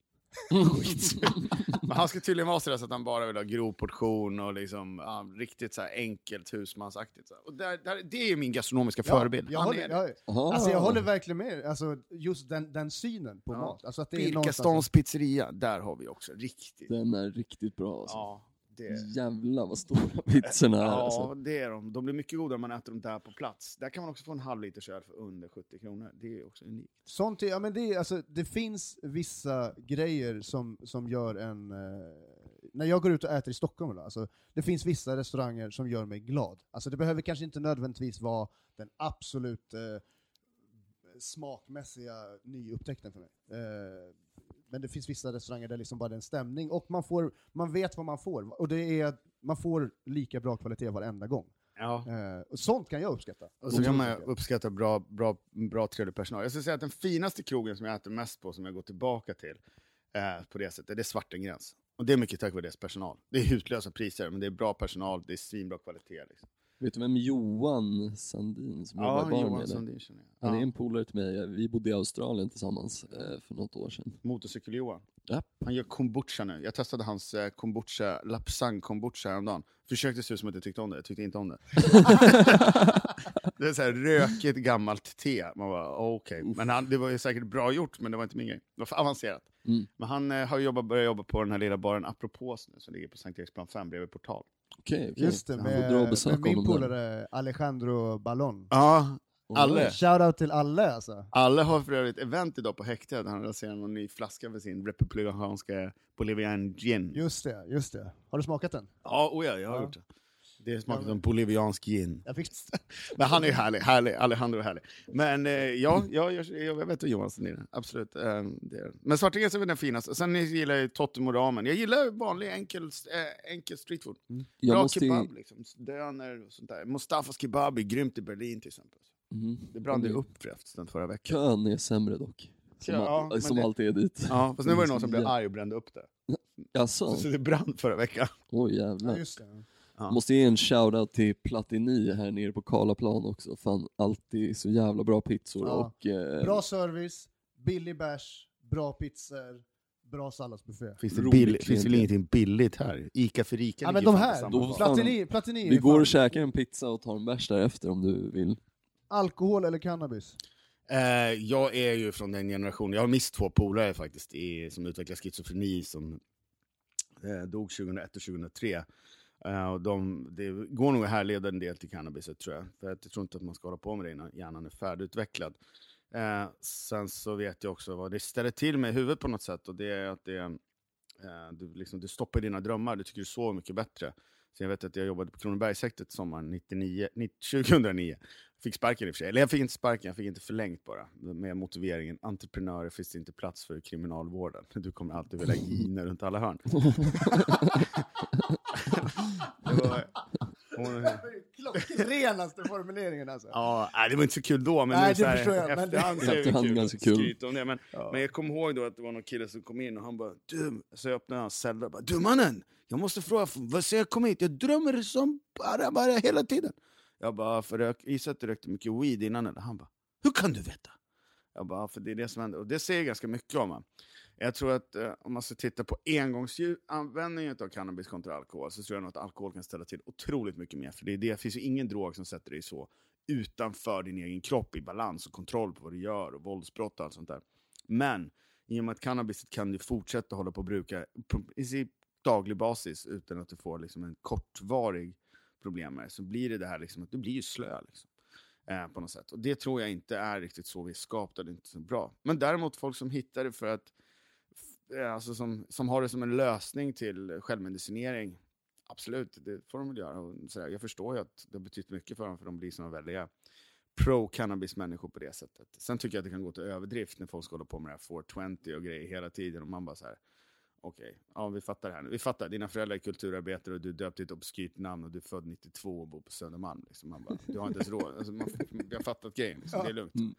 Speaker 4: Men han ska tydligen vara sådär så att han bara vill ha grov portion och liksom, ja, riktigt så här enkelt husmansaktigt. Så. Och där, där, det är ju min gastronomiska förebild.
Speaker 1: Jag
Speaker 4: Han
Speaker 1: håller, jag, alltså jag håller verkligen med, alltså just den, den synen på
Speaker 4: Ja.
Speaker 1: mat. Alltså att det är någonstans...
Speaker 4: Birkastans pizzeria, där har vi också riktigt.
Speaker 2: Den är riktigt bra alltså.
Speaker 4: Ja, det,
Speaker 2: Jävlar vad stora pizzorna är
Speaker 4: ja,
Speaker 2: alltså.
Speaker 4: det är de. De blir mycket godare om man äter dem där på plats. Där kan man också få en halv liter öl för under 70 kronor. Det är också unikt.
Speaker 1: Sånt, är- ja, men det, är, alltså, det finns vissa grejer som, som gör en... Eh, när jag går ut och äter i Stockholm, då, alltså, det finns vissa restauranger som gör mig glad. Alltså, det behöver kanske inte nödvändigtvis vara den absolut eh, smakmässiga nyupptäckten för mig. Eh, men det finns vissa restauranger där liksom bara det är en stämning, och man, får, man vet vad man får. Och det är, man får lika bra kvalitet varenda gång.
Speaker 4: Ja.
Speaker 1: Eh, och sånt kan jag uppskatta.
Speaker 4: Och så kan man uppskatta bra, bra, bra trevlig personal. Jag skulle säga att den finaste krogen som jag äter mest på, som jag går tillbaka till eh, på det sättet, det är Svartengräns. Och det är mycket tack vare deras personal. Det är hutlösa priser, men det är bra personal, det är svinbra kvalitet. Liksom.
Speaker 2: Vet du vem Johan Sandin som jobbar i
Speaker 4: Johan
Speaker 2: dig?
Speaker 4: Sundin känner jag.
Speaker 2: Han är
Speaker 4: Ja.
Speaker 2: en polare till mig. Vi bodde i Australien tillsammans eh, för något år sedan.
Speaker 4: Motorcykel-Johan.
Speaker 2: Ja.
Speaker 4: Han gör kombucha nu. Jag testade hans eh, kombucha, lapsang kombucha häromdagen. Försökte se ut som att jag tyckte om det, jag tyckte inte om det. det är så här rökigt gammalt te. Man bara, okej. Men han, det var ju säkert bra gjort, men det var inte min grej. Det var för avancerat.
Speaker 2: Mm.
Speaker 4: Men han eh, har jobbat, börjat jobba på den här lilla baren Apropos nu, som ligger på Sankt Eriksplan 5 bredvid Portal.
Speaker 2: Okej, okej.
Speaker 1: Just det, med, med min polare Alejandro Ballon.
Speaker 4: Ja, Alle.
Speaker 1: Shoutout till alla alltså.
Speaker 4: alla har för övrigt event idag på häktet. där Han lanserar någon ny flaska för sin republikanska Bolivian gin.
Speaker 1: Just det, just det. Har du smakat den?
Speaker 4: Ja, oh ja, jag har
Speaker 1: Ja.
Speaker 4: gjort det. Det smakar
Speaker 1: Ja,
Speaker 4: som boliviansk gin.
Speaker 1: Jag fick...
Speaker 4: Men han är ju härlig, härlig. Alejandro är härlig. Men eh, ja, ja jag, jag vet vad Johansson är. Absolut. Eh, det är. Men Svartengräns är väl den finaste. Sen gillar jag ju Tottem och ramen. Jag gillar vanlig enkel, eh, enkel streetfood.
Speaker 2: Jag
Speaker 4: Bra
Speaker 2: måste
Speaker 4: kebab, liksom. döner och sånt där. Mustafas kebab är grymt i Berlin till exempel.
Speaker 2: Mhm.
Speaker 4: Det brann ju
Speaker 2: Mm.
Speaker 4: upp förresten förra veckan.
Speaker 2: Kön är sämre dock. Som,
Speaker 4: Ja,
Speaker 2: all- som
Speaker 4: det-
Speaker 2: alltid är dit.
Speaker 4: Ja, fast nu var det någon
Speaker 2: Mm,
Speaker 4: som blev
Speaker 2: ja.
Speaker 4: arg och brände upp det.
Speaker 2: Jaså?
Speaker 4: Så det brann förra veckan.
Speaker 2: Oj
Speaker 1: Ja,
Speaker 2: jävlar.
Speaker 1: just det.
Speaker 4: Ja.
Speaker 2: Måste ge en shoutout till Platini här nere på Karlaplan också. Fan, alltid så jävla bra pizzor
Speaker 1: Ja.
Speaker 2: och... Eh,
Speaker 1: Bra service, billig bärs, bra pizzor, bra salladsbuffé.
Speaker 4: Finns det, bill- finns det väl ingenting billigt här? Ica för rika
Speaker 1: Ja men de här, Platini, Platini
Speaker 2: vi går
Speaker 1: fan-
Speaker 2: och käkar en pizza och tar en bärs därefter om du vill.
Speaker 1: Alkohol eller cannabis?
Speaker 4: Eh, jag är ju från den generationen, jag har mist två polare faktiskt i, som utvecklade schizofreni som eh, dog 2001 och 2003. Eh, och de, det går nog att härleda en del till cannabiset tror jag. För jag tror inte att man ska hålla på med det innan hjärnan är färdigutvecklad. Eh, sen så vet jag också vad det ställer till med i huvudet på något sätt och det är att det, eh, du, liksom, du stoppar dina drömmar, du tycker du sover mycket bättre. Så jag vet att jag jobbade på Kronobergshäktet sommaren 99, 2009. Fick sparken i och för sig. Eller jag fick inte sparken, jag fick inte förlängt bara. Med motiveringen, entreprenörer finns det inte plats för i kriminalvården. Du kommer alltid vilja gina runt alla hörn.
Speaker 1: Klockrenaste formuleringen alltså.
Speaker 4: ja, nej, det var inte så kul då, men
Speaker 1: Nej,
Speaker 4: nu så
Speaker 1: det
Speaker 4: här,
Speaker 1: jag, men det-
Speaker 4: efterhand så är det
Speaker 2: Efterhand
Speaker 4: kul
Speaker 2: ganska
Speaker 4: att
Speaker 2: kul.
Speaker 4: skryta om det. Men,
Speaker 1: Ja.
Speaker 4: men jag kommer ihåg då att det var någon kille som kom in och han bara du, så jag öppnade hans cell och bara du mannen, jag måste fråga, vad säger jag kom hit? Jag drömmer som bara, bara hela tiden. Jag bara, ah, för jag gissar att du rökte mycket weed innan eller? Han bara, hur kan du veta? Jag bara, ah, för det är det som händer. Och det säger ganska mycket om man. Jag tror att eh, om man ska titta på engångsanvändningen av cannabis kontra alkohol så tror jag nog att alkohol kan ställa till otroligt mycket mer. För det, är det, finns ju ingen drog som sätter dig så utanför din egen kropp i balans och kontroll på vad du gör och våldsbrott och allt sånt där. Men i och med att cannabis kan du fortsätta hålla på och bruka på i princip daglig basis utan att du får liksom en kortvarig problem med det, så blir det det här liksom att du blir ju slö. Liksom, eh, på något sätt. Och det tror jag inte är riktigt så vi är skapade, det är inte så bra. Men däremot folk som hittar det för att eh, Alltså som, som har det som en lösning till självmedicinering, absolut, det får de väl göra. Och sådär. Jag förstår ju att det har betytt mycket för dem, för de blir såna väldiga pro-cannabis-människor på det sättet. Sen tycker jag att det kan gå till överdrift när folk ska hålla på med det här 420 och grejer hela tiden, och man bara så här. Okej, ja vi fattar det här nu. Vi fattar, dina föräldrar är kulturarbetare och du är döpt till ett obskyrt namn och du är född 92 och bor på Södermalm. Liksom. Man bara, du har inte ens råd. Alltså, man, vi har fattat grejen, liksom. det är lugnt.
Speaker 2: Mm.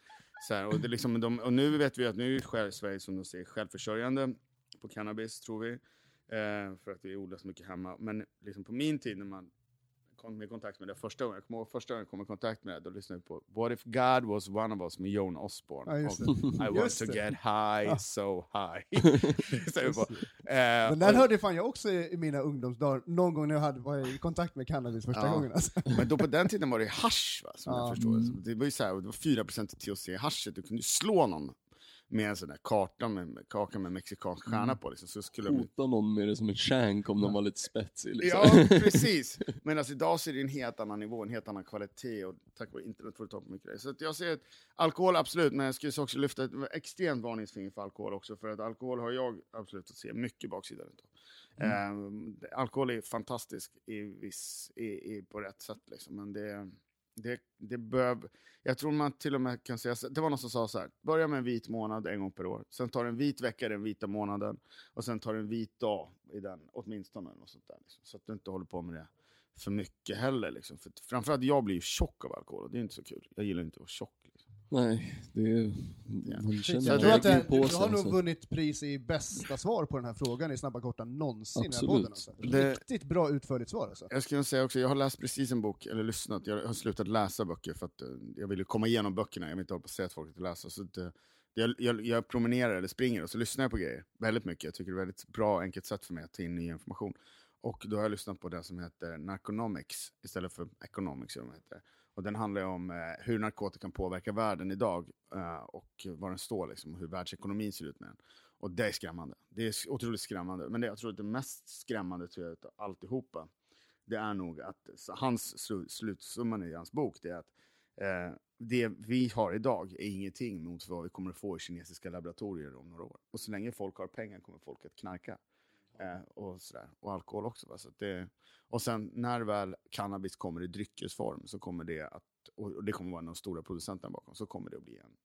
Speaker 4: Så här, och, det liksom, de, och nu vet vi att nu är själv, Sverige som de säger självförsörjande på cannabis, tror vi. Eh, för att vi odlar så mycket hemma. Men liksom på min tid när man kom i kontakt med det första gången, jag kommer ihåg första gången jag kom i kontakt med det, då lyssnade jag på What if God was one of us med Joan Osborne.
Speaker 1: Ja.
Speaker 4: I want to get high,
Speaker 1: Ja.
Speaker 4: so high. Så jag bara,
Speaker 1: Men den
Speaker 4: och-
Speaker 1: hörde fan jag också i mina ungdomsdagar, någon gång när jag hade, var i kontakt med cannabis första
Speaker 4: Ja.
Speaker 1: gången. Alltså.
Speaker 4: Men då på den tiden var det hasch va, som
Speaker 1: Ja.
Speaker 4: jag förstår det. Det var ju så här, det var 4% THC i haschet, du kunde ju slå någon med en sån där karta med, kaka med mexikansk stjärna på. Liksom. Så skulle de...
Speaker 2: Hota någon med det som en shank om de var lite spetsig. Liksom.
Speaker 4: Ja, precis. Men alltså, idag så är det en helt annan nivå, en helt annan kvalitet och tack vare internet får du ta på mycket grejer. Så jag säger att alkohol absolut, men jag skulle också lyfta ett extremt varningsfinger för alkohol också, för att alkohol har jag absolut att se mycket baksidor utav. Ehm, alkohol är fantastisk i viss, i, i, på rätt sätt liksom, men det, det, det bör, jag tror man till och med kan säga, det var någon som sa så här, börja med en vit månad en gång per år, sen tar du en vit vecka den vita månaden, och sen tar du en vit dag i den, åtminstone. Och sånt där, liksom. Så att du inte håller på med det för mycket heller. Liksom. För framförallt jag blir ju tjock av alkohol och det är inte så kul. Jag gillar inte att vara tjock.
Speaker 2: Nej, det är... Man känner
Speaker 1: Jag
Speaker 4: det
Speaker 1: tror att det,
Speaker 2: verkligen på
Speaker 1: du har nog vunnit pris i bästa svar på den här frågan i Snabba Korta någonsin den
Speaker 2: Absolut.
Speaker 1: podden. Alltså.
Speaker 4: Det-
Speaker 1: Riktigt bra utförligt svar alltså.
Speaker 4: Jag skulle säga också, jag har läst precis en bok, eller lyssnat, jag har slutat läsa böcker för att eh, jag vill ju komma igenom böckerna, jag vill inte hålla på och säga att folk inte läser. Så att, eh, jag, jag, jag promenerar eller springer och så lyssnar jag på grejer väldigt mycket. Jag tycker det är ett väldigt bra, enkelt sätt för mig att ta in ny information. Och då har jag lyssnat på den som heter Narconomics istället för Economics. Som den heter. Och den handlar ju om eh, hur narkotikan påverkar världen idag eh, och var den står, liksom, och hur världsekonomin ser ut med den. Och det är skrämmande. Det är otroligt skrämmande. Men det, jag tror att det mest skrämmande tror jag, utav alltihopa, det är nog att hans slu, slutsumman i hans bok, det är att eh, det vi har idag är ingenting mot vad vi kommer att få i kinesiska laboratorier om några år. Och så länge folk har pengar kommer folk att knarka. Eh, och, sådär. och alkohol också. Va? Så att det, och sen när väl cannabis kommer i dryckesform så kommer det att, och det kommer vara de stora producenterna bakom, så kommer det att bli en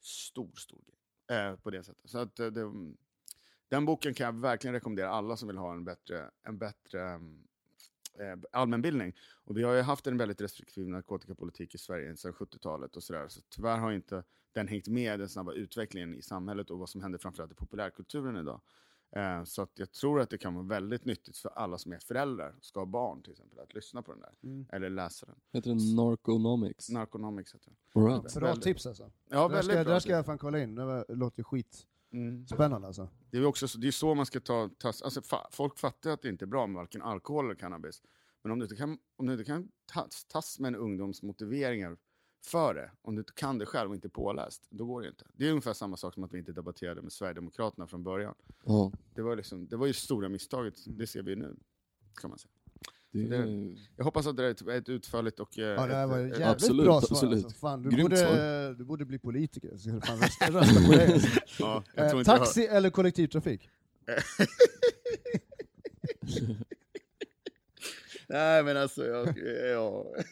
Speaker 4: stor, stor grej. Eh, på det sättet. Så att eh, det, den boken kan jag verkligen rekommendera alla som vill ha en bättre, en bättre eh, eh allmänbildning. Och vi har ju haft en väldigt restriktiv narkotikapolitik i Sverige sedan 70-talet och sådär. Så tyvärr har inte den hängt med den snabba utvecklingen i samhället och vad som händer framförallt i populärkulturen idag. Eh, så att jag tror att det kan vara väldigt nyttigt för alla som är föräldrar, ska ha barn till exempel, att lyssna på den där.
Speaker 1: Mm.
Speaker 4: Eller läsa den.
Speaker 2: Heter den Narconomics?
Speaker 4: Narconomics heter den.
Speaker 2: Right.
Speaker 1: Bra
Speaker 4: Väldigt-
Speaker 1: tips alltså.
Speaker 4: Ja,
Speaker 1: det där ska,
Speaker 4: bra.
Speaker 1: där ska jag fan kolla in, det låter skitspännande
Speaker 4: Mm.
Speaker 1: alltså.
Speaker 4: Det är ju också så, det är så man ska ta, ta alltså, fa, folk fattar att det inte är bra med varken alkohol eller cannabis. Men om du inte kan, om du inte kan tas, tas med en ungdoms motiveringar för det, om du inte kan det själv och inte är påläst, då går det inte. Det är ungefär samma sak som att vi inte debatterade med Sverigedemokraterna från början.
Speaker 2: Ja,
Speaker 4: Det var, liksom, det var ju stora misstaget, det ser vi nu. Kan man säga.
Speaker 2: det
Speaker 4: det-. Jag hoppas att det är ett, utförligt och... eh,
Speaker 1: Ja, det här var
Speaker 4: ett,
Speaker 1: jävligt
Speaker 2: absolut,
Speaker 1: bra svar
Speaker 2: absolut.
Speaker 1: alltså. Fan, du,
Speaker 2: Grymt
Speaker 1: borde,
Speaker 2: svar.
Speaker 1: du borde bli politiker, så du fan rösta, rösta på. Alltså.
Speaker 4: ja,
Speaker 1: Eh, taxi eller kollektivtrafik?
Speaker 4: Nej men alltså, jag, ja.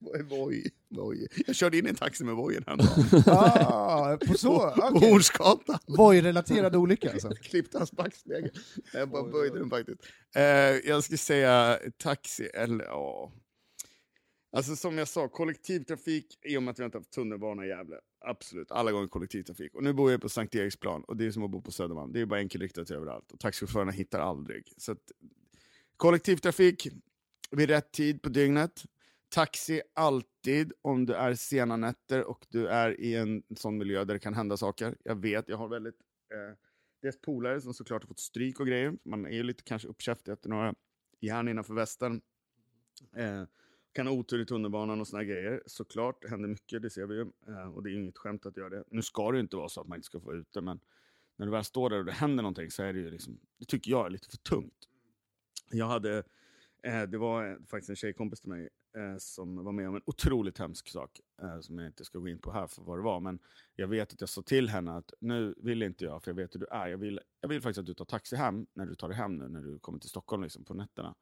Speaker 4: Voi, voi. Jag körde in i en taxi med vojen häromdagen.
Speaker 1: Ah, på så,
Speaker 4: På
Speaker 1: okej.
Speaker 4: Hornsgatan.
Speaker 1: Voj-relaterad olycka alltså.
Speaker 4: Jag klippte hans backspegel. Jag bara böjde den faktiskt. Eh, jag skulle säga taxi eller ja. Alltså som jag sa, kollektivtrafik, i och med att vi inte haft tunnelbana i Gävle. Absolut, alla gånger kollektivtrafik. Och nu bor jag på Sankt Eriksplan och det är som att bo på Södermalm. Det är bara enkelriktat överallt och taxichaufförerna hittar aldrig. Så att, kollektivtrafik vid rätt tid på dygnet. Taxi alltid om du är sena nätter och du är i en sån miljö där det kan hända saker. Jag vet, jag har väldigt eh, dels polare som såklart har fått stryk och grejer. Man är ju lite kanske uppkäftig efter några järn innanför västen. Eh, kan ha otur i tunnelbanan och såna grejer. Såklart, det händer mycket, det ser vi ju. Eh, och det är ju inget skämt att göra det. Nu ska det ju inte vara så att man inte ska få ut det, men när du väl står där och det händer någonting så är det ju liksom, det tycker jag är lite för tungt. Jag hade, eh, det var faktiskt en tjejkompis till mig Eh, som var med om en otroligt hemsk sak, eh, som jag inte ska gå in på här för vad det var, men jag vet att jag sa till henne att nu vill inte jag, för jag vet hur du är, jag vill, jag vill faktiskt att du tar taxi hem när du tar dig hem nu, när du kommer till Stockholm liksom, på nätterna.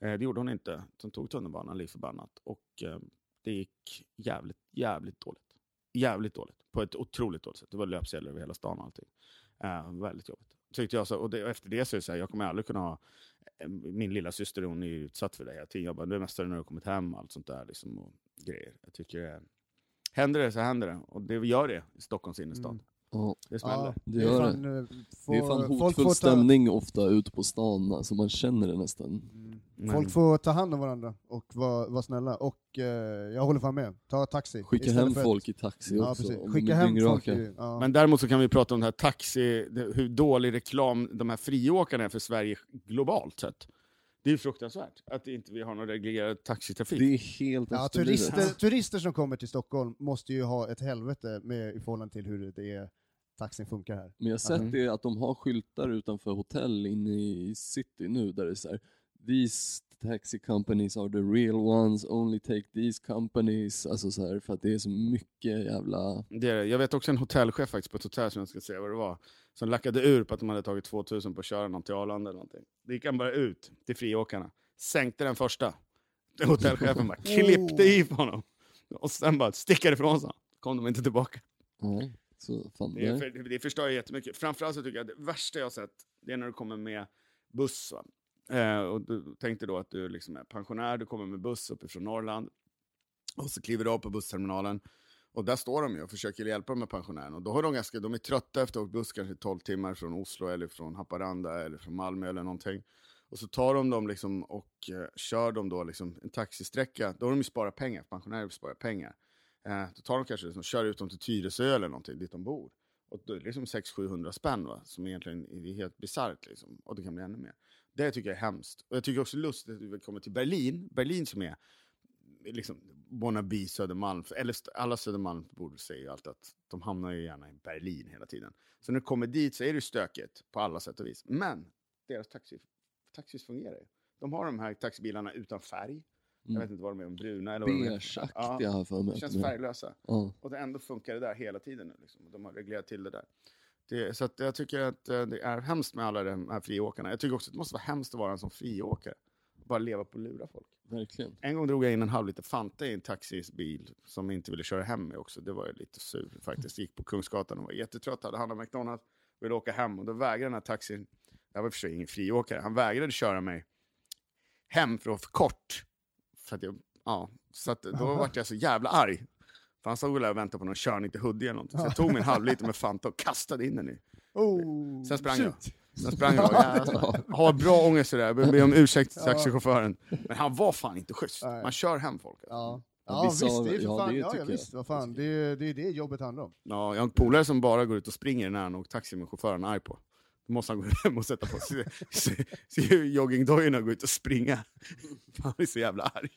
Speaker 4: Eh, det gjorde hon inte. Hon tog tunnelbanan, lik förbannat. Och eh, det gick jävligt, jävligt dåligt. Jävligt dåligt. På ett otroligt dåligt sätt. Det var löpsedlar över hela stan och allting. Eh, väldigt jobbigt. Tyckte jag så, och, det, och efter det så är det så här, jag kommer aldrig kunna ha... Eh, min lilla syster hon är ju utsatt för det hela tiden. Jag bara, du är mästare när du har kommit hem och allt sånt där. Liksom, och grejer. Jag tycker det, Händer det så händer det. Och det gör det i Stockholms innerstad.
Speaker 1: Mm.
Speaker 2: Ja,
Speaker 4: Det smäller.
Speaker 1: Ja,
Speaker 2: Det
Speaker 1: är
Speaker 2: gör
Speaker 1: fan, eh,
Speaker 2: det är
Speaker 1: får-
Speaker 2: fan
Speaker 1: folk
Speaker 2: hotfull
Speaker 1: får ta-
Speaker 2: stämning ofta ute på stan, alltså man känner det nästan.
Speaker 4: Men-
Speaker 1: Folk får ta hand om varandra och vara vara snälla. Och eh, jag håller fan med. Ta taxi.
Speaker 2: Skicka hem folk i taxi
Speaker 1: Ja,
Speaker 2: också.
Speaker 1: precis. Skicka hem folk. i- Ja.
Speaker 4: Men däremot så kan vi prata om det här taxi, det, hur dålig reklam de här friåkarna är för Sverige globalt sett. Det är ju fruktansvärt att inte vi har någon reglerad taxitrafik.
Speaker 2: Det är helt
Speaker 1: Ja, turister, turister som kommer till Stockholm måste ju ha ett helvete med, i förhållande till hur det är, taxin funkar här.
Speaker 2: Men jag har sett
Speaker 4: Mhm.
Speaker 2: det att de har skyltar utanför hotell inne i city nu där det är så här. These taxi companies are the real ones, only take these companies. Alltså så här, för att det är så mycket jävla...
Speaker 4: Det är, jag vet också en hotellchef faktiskt på ett hotell som jag ska säga vad det var. Som lackade ur på att de hade tagit 2000 på att köra någon till Arlanda eller någonting. Det gick han bara ut till friåkarna. Sänkte den första. Den Hotellchefen bara klippte i på honom. Och sen bara stickade ifrån sig. Kom de inte tillbaka.
Speaker 2: Nej, så fan,
Speaker 4: Det, för, det förstör ju jättemycket. Framförallt så tycker jag att det värsta jag har sett, det är när du kommer med buss. Eh, och du tänkte då att du liksom är pensionär, du kommer med buss uppifrån Norrland. Och så kliver du av på bussterminalen. Och där står de ju och försöker hjälpa de här pensionärerna. Och då har de, ganska, de är trötta efter att ha åkt buss kanske 12 timmar från Oslo eller från Haparanda eller från Malmö eller någonting. Och så tar de dem liksom och eh, kör dem då liksom en taxisträcka. Då har de ju sparat pengar, pensionärer sparar pengar. Eh, då tar de kanske liksom, kör ut dem till Tyresö eller någonting, dit de bor. Och då är det liksom 600-700 spänn va? som egentligen är helt bisarrt liksom. Och det kan bli ännu mer. Det tycker jag är hemskt. Och jag tycker också lustigt att vi kommer till Berlin, Berlin som är liksom Bonnaby, Södermalm, eller alla Södermalmsbor säger ju alltid att de hamnar ju gärna i Berlin hela tiden. Så när du kommer dit så är det stökigt på alla sätt och vis. Men deras taxi, taxis fungerar ju. De har de här taxibilarna utan färg. Jag
Speaker 2: Mm.
Speaker 4: vet inte vad de är, bruna eller vad de är.
Speaker 2: Beigeaktiga har jag för mig
Speaker 4: känns färglösa.
Speaker 2: Ja.
Speaker 4: Och det ändå funkar det där hela tiden nu. Liksom. De har reglerat till det där. Det, så jag tycker att eh, det är hemskt med alla de här friåkarna. Jag tycker också att det måste vara hemskt att vara en som friåkare. Bara leva på att lura folk.
Speaker 2: Verkligen.
Speaker 4: En gång drog jag in en halv liter Fanta i en taxisbil som inte ville köra hem med också. Det var jag lite sur faktiskt. Gick på Kungsgatan och var jättetrött, hade handlat McDonalds, ville åka hem och då vägrade den här taxin, jag var i och för sig ingen friåkare, han vägrade köra mig hem för att vara för kort. För att jag, ja, så att då
Speaker 1: Aha.
Speaker 4: vart jag så jävla arg. För han stod väl och väntade på någon körning till Huddinge eller någonting. Så jag tog min halvliter med Fanta och kastade in den i.
Speaker 1: Oh,
Speaker 4: Sen sprang jag.
Speaker 1: shit.
Speaker 4: Sen sprang jag. Jag har bra ångest för det. Jag ber om ursäkt till taxichauffören. Men han var fan inte schysst. Man kör hem folk.
Speaker 1: Ja,
Speaker 2: Ja,
Speaker 1: ja
Speaker 2: vissa
Speaker 1: visst, det är för
Speaker 2: ja,
Speaker 1: fan,
Speaker 2: det
Speaker 1: ja, ja,
Speaker 2: jag.
Speaker 1: visst, vad fan, det är det är det jobbet handlar om.
Speaker 4: Ja, jag har en polare som bara går ut och springer när han åker taxi med chauffören arg på. Måste han gå hem och sätta på sig, joggingdojorna och gå ut och springa. Han är så jävla arg.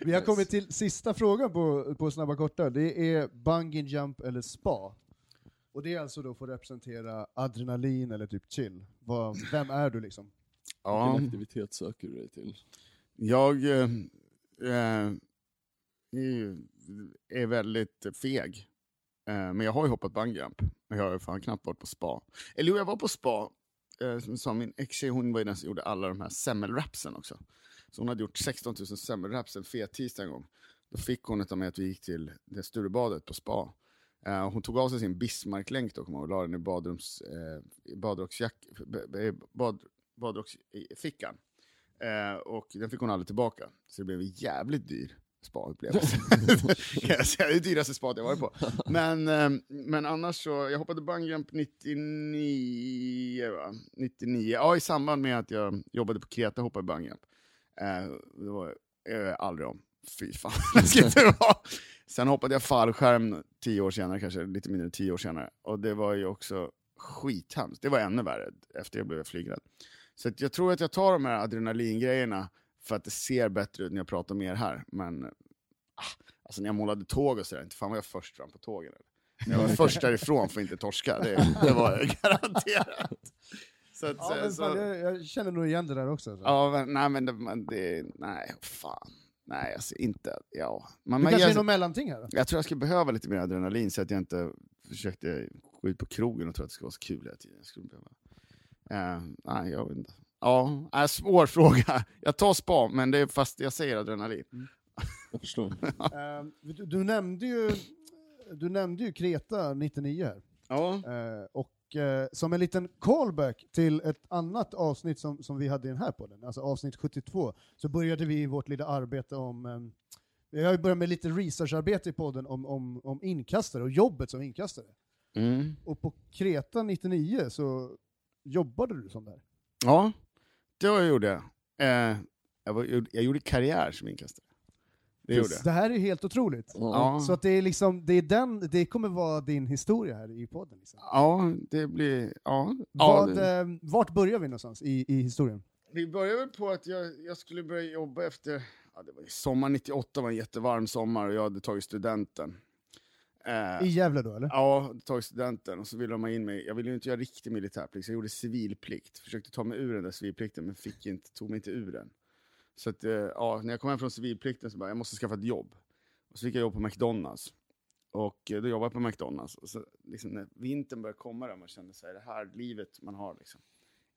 Speaker 1: Vi har kommit till sista frågan på, på Snabba Korta, det är bungee jump eller spa. Och det är alltså då för att representera adrenalin eller typ chill. Vad, vem är du liksom?
Speaker 4: Ja,
Speaker 2: Vilken aktivitet söker du dig till?
Speaker 4: jag eh, eh, är- är väldigt feg. Eh, men jag har ju hoppat bungyjump. Jag har ju fan knappt varit på spa. Eller jo, jag var på spa. Eh, som sa, min ex-tjej hon var ju den som gjorde alla de här semmelrapsen också. Så hon hade gjort 16 000 semmelraps en fet tisdag en gång. Då fick hon av mig att vi gick till det Sturebadet på spa. Eh, hon tog av sig sin Bismarcklänk då, kommer jag ihåg, och la den i badrums, eh, badrocksjack, bad, badrocksfickan. Eh, och den fick hon aldrig tillbaka. Så det blev jävligt dyr spa-upplevelse. Kan jag säga, det är det dyraste spat jag varit på. Men, eh, men annars så, jag hoppade bungyjump 99, va? 99, ja i samband med att jag jobbade på Kreta hoppade jag bungyjump. Eh, det var eh, aldrig om. Fy fan, läskigt det var. Sen hoppade jag fallskärm tio år senare, kanske lite mindre än tio år senare. Och det var ju också skithemskt. Det var ännu värre, efter det blev jag flygrädd. Så jag tror att jag tar de här adrenalingrejerna för att det ser bättre ut när jag pratar med er här. Men ah, alltså när jag målade tåg och sådär, inte fan var jag först fram på tågen. Eller? Jag var först därifrån för att inte torska, det, det var jag garanterat. Så att,
Speaker 1: Ja, men
Speaker 4: så,
Speaker 1: fan, jag, jag känner nog igen det där också. alltså.
Speaker 4: Ja, men, nej men det, men det, nej, fan. Nej, alltså inte, ja. Man, man
Speaker 1: kanske
Speaker 4: ger-
Speaker 1: är något mellanting här då?
Speaker 4: jag tror jag skulle behöva lite mer adrenalin så att jag inte försökte gå ut på krogen och tro att det skulle vara så kul hela tiden. Jag skulle behöva. Eh, nej, jag vet inte. Ja, äh, svår fråga. Jag tar spa, men det är fast jag säger adrenalin.
Speaker 2: Jag förstår.
Speaker 1: Eh, du, du, nämnde ju, du nämnde ju Kreta 99 här.
Speaker 4: Ja.
Speaker 1: Eh, och eh, som en liten callback till ett annat avsnitt som, som vi hade i den här podden, alltså avsnitt 72, så började vi vårt lilla arbete om eh, vi har börjat med lite researcharbete i podden om, om, om inkastare och jobbet som inkastare.
Speaker 4: Mm.
Speaker 1: Och på Kreta 99 så jobbade du som där.
Speaker 4: Ja, jag gjorde. Eh, jag, var, jag gjorde karriär som inkastare. Det gjorde.
Speaker 1: Det här är helt otroligt.
Speaker 2: Ja.
Speaker 4: Ja.
Speaker 1: Så att det är liksom, det, är den, det kommer vara din historia här i podden. Liksom.
Speaker 4: Ja, det blir... Ja.
Speaker 1: Vad,
Speaker 4: ja, det,
Speaker 1: eh, vart börjar vi någonstans i, i historien?
Speaker 4: vi började väl på att jag, jag skulle börja jobba efter... Ja, det var sommar 98 var en jättevarm sommar och jag hade tagit studenten. Eh,
Speaker 1: I Gävle då eller?
Speaker 4: Ja, tagit studenten och så ville de ha in mig. Jag ville ju inte göra riktig militärplikt, så jag gjorde civilplikt. Försökte ta mig ur den där civilplikten, men fick inte, tog mig inte ur den. Så att, eh, ja, när jag kom hem från civilplikten så bara, jag måste skaffa ett jobb. Och så fick jag jobb på McDonalds. Och eh, då jobbade jag på McDonalds. Och så, liksom, när vintern började komma där, man kände så här, det här livet man har liksom.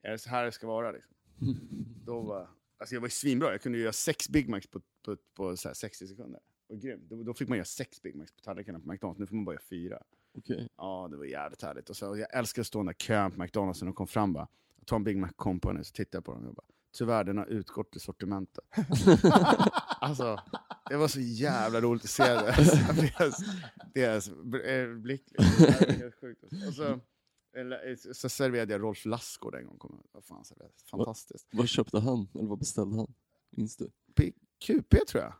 Speaker 4: Är det så här det ska vara liksom? Då var, alltså jag var ju svinbra, jag kunde göra sex Big Macs på, på, på så här 60 sekunder. Var grymt. Då, då fick man göra sex Big Macs på tallrikarna på McDonalds, nu får man bara göra fyra.
Speaker 2: Okej.
Speaker 4: Ja, det var jävligt härligt. Och så, jag älskar att stå i den där kön på McDonalds när de kom fram. Bara, ta en Big Mac Company, så tittar jag på dem och bara, tyvärr den har utgått i sortimentet. alltså, det var så jävla roligt att se det. deras, deras blick. Och så, serverade jag Rolf Lassgård en gång. Jag. Vad fan, så det, fantastiskt.
Speaker 2: Vad köpte han? Eller vad beställde han? Minns du?
Speaker 4: P- QP tror jag.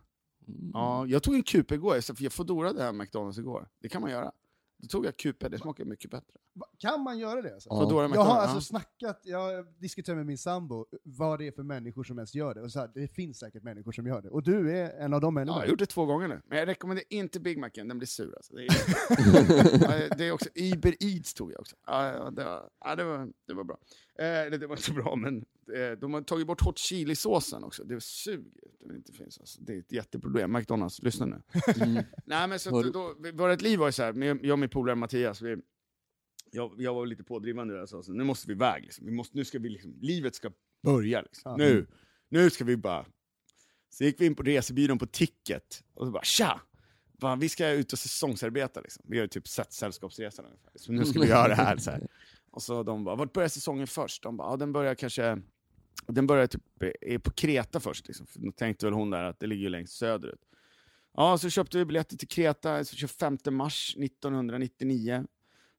Speaker 2: Mm.
Speaker 4: Ja, jag tog en QP igår, så jag fodorade här McDonalds igår. Det kan man göra. Då tog jag QP, det smakar mycket bättre.
Speaker 1: Kan man göra det? Alltså?
Speaker 2: Ja.
Speaker 1: Jag har alltså snackat, jag diskuterar med min sambo vad det är för människor som ens gör det. Och så här, det finns säkert människor som gör det. Och du är en av de
Speaker 4: Ja, jag har
Speaker 1: människorna.
Speaker 4: gjort det två gånger nu. Men jag rekommenderar inte Big Macen, den blir sur alltså. Det är, det är också, Uber Eats tog jag också. Ja, det, var, ja, det, var, det var bra. Eh, det, det var inte så bra, men eh, de har tagit bort hot chili-såsen också. Det suger inte finns. Alltså. Det är ett jätteproblem. McDonalds, lyssna nu.
Speaker 2: Mm.
Speaker 4: Nej, men så att, då, vårt liv var ju så här, med, jag och min polare Mattias, vi, jag, jag var lite pådrivande där, så, så nu måste vi iväg. Liksom. Vi måste, nu ska vi liksom, livet ska börja. Liksom. Nu, nu ska vi bara... Så gick vi in på resebyrån på Ticket och så bara tja! Bara, vi ska ut och säsongsarbeta. Liksom. Vi har ju typ sett Sällskapsresan ungefär. Så nu ska vi göra det här. Så här. Och så de bara, vart börjar säsongen först? De bara, ja, den börjar kanske... Den börjar typ eh, på Kreta först. Liksom. För då tänkte väl hon där att det ligger ju längst söderut. Ja, så köpte vi biljetter till Kreta, så 25 mars 1999.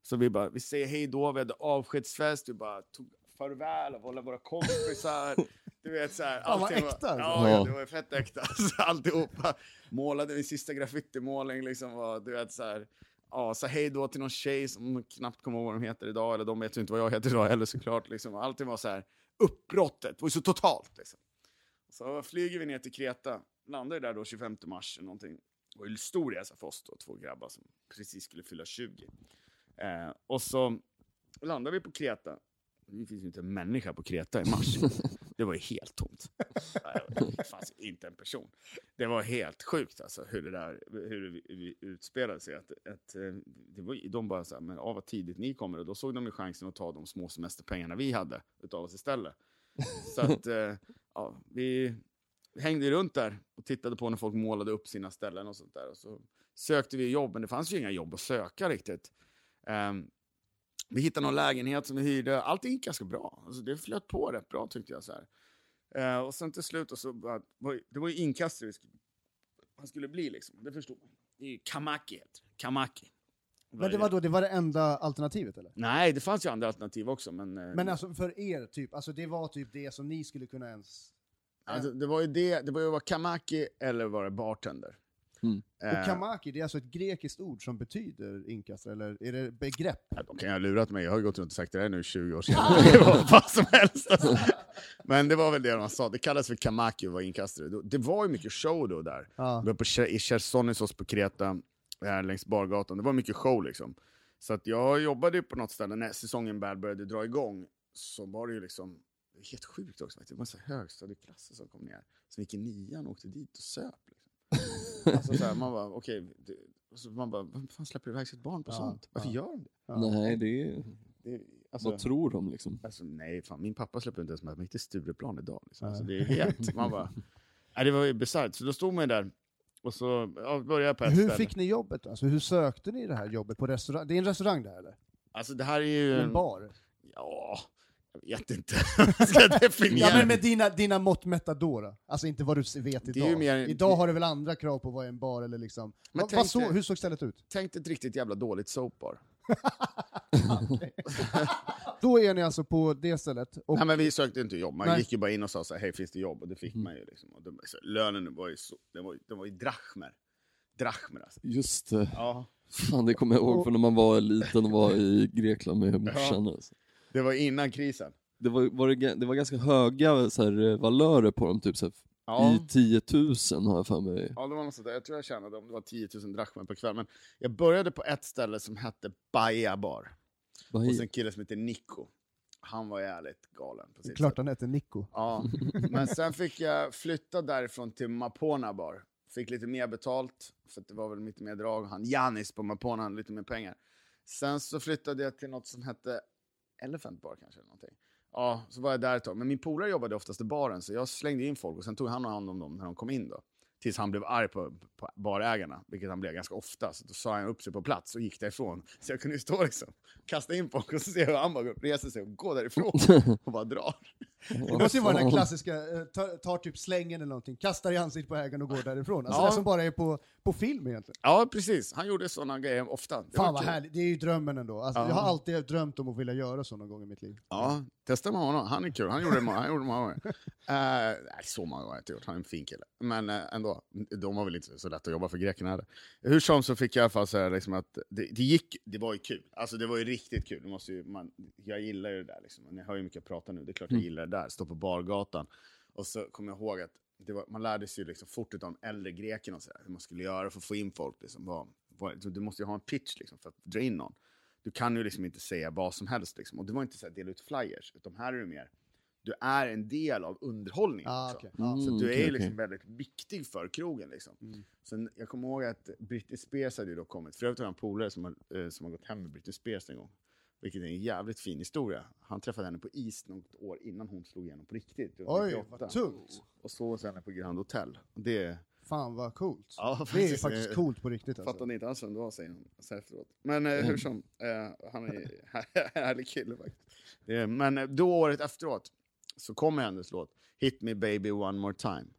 Speaker 4: Så vi bara, vi säger hej då, vi hade avskedsfest, vi bara tog farväl av alla våra kompisar. Du vet såhär.
Speaker 1: Fan, vad äkta,
Speaker 4: var,
Speaker 1: alltså.
Speaker 4: ja,
Speaker 2: Ja.
Speaker 4: det var ju fett äkta. Så alltihopa. Målade min sista graffitimålning liksom. Var, du vet såhär. Ja, så hej då till någon tjej som knappt kommer ihåg vad de heter idag, eller de vet ju inte vad jag heter idag heller såklart. Liksom. Allting var så här uppbrottet, var ju så totalt. Liksom. Så flyger vi ner till Kreta, landar där då 25 mars eller någonting. Det var ju en stor resa för oss då, två grabbar som precis skulle fylla 20. Eh, och så landar vi på Kreta. Det finns ju inte en människa på Kreta i mars. Det var ju helt tomt. Det fanns inte en person. Det var helt sjukt alltså hur det där hur det utspelade sig. Att, att, eh, det var, de bara så här, men av vad tidigt ni kommer. Och då såg de ju chansen att ta de små semesterpengarna vi hade utav oss istället. Så att, eh, ja, vi, hängde runt där och tittade på när folk målade upp sina ställen och sånt där. Och så sökte vi jobb, men det fanns ju inga jobb att söka riktigt. Ehm, vi hittade någon lägenhet som vi hyrde. Allting gick ganska bra. Alltså, det flöt på rätt bra tyckte jag. Så här. Eh, och sen till slut, och så, bara- det var ju inkastare han skulle bli liksom. Det förstod man. Det är Kamaki heter. Kamaki.
Speaker 1: Men det var då det var det enda alternativet eller?
Speaker 4: Nej, det fanns ju andra alternativ också. Men, eh,
Speaker 1: Men alltså för er, typ, alltså det var typ det som ni skulle kunna ens...
Speaker 4: alltså, det var ju det, det var ju att vara Kamaki eller vara bartender.
Speaker 2: Mm.
Speaker 4: Eh,
Speaker 1: Och kamaki, det är alltså ett grekiskt ord som betyder inkastare, eller är det begrepp?
Speaker 4: Ja, de kan ju ha lurat mig, jag har ju gått runt och sagt det här nu i 20 år senare. det var vad som helst. Alltså. Men det var väl det de sa, det kallades för kamaki att vara inkastare. Det var ju mycket show då där.
Speaker 1: Ja.
Speaker 4: Vi var på, i Chersonissos på Kreta, här längs bargatan. Det var mycket show liksom. Så att jag jobbade ju på något ställe när säsongen väl började dra igång. Så var det ju liksom, det helt sjukt också. Det var så här högstadieklasser som kom ner. Som gick i nian och åkte dit och söp. Alltså så här, man bara, okej. det- och så man bara, vem fan släpper iväg sitt barn på
Speaker 1: Ja,
Speaker 4: sånt? Varför
Speaker 1: ja.
Speaker 4: gör de det?
Speaker 1: Ja.
Speaker 2: Nej, det är...
Speaker 4: det alltså,
Speaker 2: Vad tror de liksom?
Speaker 4: Alltså, nej, fan, min pappa släpper inte ens med mig till Stureplan idag. Liksom. Alltså, det är helt, man bara, nej, det var ju bisarrt. Så då stod man ju där och så ja, började jag på ett
Speaker 1: Hur
Speaker 4: ställe.
Speaker 1: fick ni jobbet? Alltså hur sökte ni det här jobbet på restaurang? Det är en restaurang där eller?
Speaker 4: Alltså det här är ju...
Speaker 1: En bar?
Speaker 4: Ja, jag vet inte. Ska jag definiera
Speaker 1: Ja men med dina, dina mått mätta då, då? Alltså inte vad du vet
Speaker 4: Det är
Speaker 1: idag.
Speaker 4: mer-
Speaker 1: Idag har du väl andra krav på vad en bar eller liksom...
Speaker 4: Men
Speaker 1: vad, vad så, hur såg stället ut?
Speaker 4: Tänk ett riktigt jävla dåligt soapbar.
Speaker 1: Då är ni alltså på det stället, och
Speaker 4: Nej men vi sökte inte jobb, man
Speaker 1: Nej.
Speaker 4: gick ju bara in och sa så här, hej finns det jobb? Och det fick man ju liksom. Och de, så, lönen var ju så, den var, den var ju drachmer. Drachmer alltså.
Speaker 2: Just det.
Speaker 4: Ja.
Speaker 2: Fan, det kommer jag ihåg från när man var liten och var i Grekland med morsan. Alltså.
Speaker 4: Det var innan krisen.
Speaker 2: Det, var, var det, det var ganska höga så här, valörer på dem, typ så här,
Speaker 4: Ja.
Speaker 2: i 10 000 har jag för mig.
Speaker 4: Ja, det var något sånt där. Jag tror jag tjänade om det var 10 000 drachmer per kväll. Men jag började på ett ställe som hette Baja bar.
Speaker 2: Hi-
Speaker 4: sen en kille som heter Nico. Han var jävligt galen. Sitt
Speaker 1: klart han heter Nico.
Speaker 4: Ja, men sen fick jag flytta därifrån till Mapona bar. Fick lite mer betalt, för det var väl lite mer drag. Han Janis på Mapona hade lite mer pengar. Sen så flyttade jag till något som hette Elephant bar kanske. Eller någonting. Ja, så var jag där ett tag. Men min polare jobbade oftast i baren, så jag slängde in folk och sen tog han hand om dem när de kom in då. Tills han blev arg på, på barägarna, vilket han blev ganska ofta. Så då sa han upp sig på plats och gick därifrån. Så jag kunde ju stå liksom, kasta in folk och så se hur han bara reser sig och går därifrån och bara drar.
Speaker 1: Det måste ju vara den här klassiska, eh, tar, tar typ slängen eller någonting, kastar i ansiktet på ägaren och går därifrån. Alltså
Speaker 4: Ja.
Speaker 1: det som bara är på, på film egentligen.
Speaker 4: Ja, precis. Han gjorde sådana grejer ofta. Det
Speaker 1: Fan vad
Speaker 4: kul.
Speaker 1: härligt, det är ju drömmen ändå. Alltså,
Speaker 4: Ja.
Speaker 1: Jag har alltid drömt om att vilja göra så någon gång i mitt liv.
Speaker 4: Ja, testa med honom. Han är kul. Han gjorde det många, han gjorde många gånger. Uh, nej, så många gånger har jag inte gjort. Han är en fin kille. Men eh, ändå, de var väl inte så lätt att jobba för grekerna heller. Hur som så fick jag i alla fall säga liksom att det, det gick, det var ju kul. Alltså det var ju riktigt kul. Det måste ju, man, jag gillar ju det där liksom. Ni hör ju mycket jag pratar nu. Det är klart jag gillar det där. Stå på bargatan. Och så kommer jag ihåg att var, man lärde sig ju liksom fort av de äldre grekerna och så där, hur man skulle göra för att få in folk. Liksom, du måste ju ha en pitch liksom, för att dra in någon. Du kan ju liksom inte säga vad som helst. Liksom. Och det var inte så att dela ut flyers, utan här är det mer, du är en del av underhållningen.
Speaker 1: Ah,
Speaker 4: också.
Speaker 1: okej. Ja.
Speaker 4: Så
Speaker 2: Mm,
Speaker 4: du är liksom
Speaker 2: okej.
Speaker 4: väldigt viktig för krogen. Liksom.
Speaker 1: Mm.
Speaker 4: Sen, jag kommer ihåg att Britney Spears hade ju då kommit. För övrigt har jag en polare som har, eh, som har gått hem med Britney Spears en gång. Vilket är en jävligt fin historia. Han träffade henne på is något år innan hon slog igenom på riktigt.
Speaker 1: Oj,
Speaker 4: 98.
Speaker 1: vad tungt!
Speaker 4: Och så hos henne på Grand Hotel. Det
Speaker 1: Fan vad coolt.
Speaker 4: Ja,
Speaker 1: det är
Speaker 4: faktiskt, eh,
Speaker 1: coolt på riktigt alltså.
Speaker 4: fattade inte alls vem det var, säger han efteråt. Men eh, hur som, eh, han är en härlig kille faktiskt. Eh, men då året efteråt så kommer hennes låt Hit me baby one more time.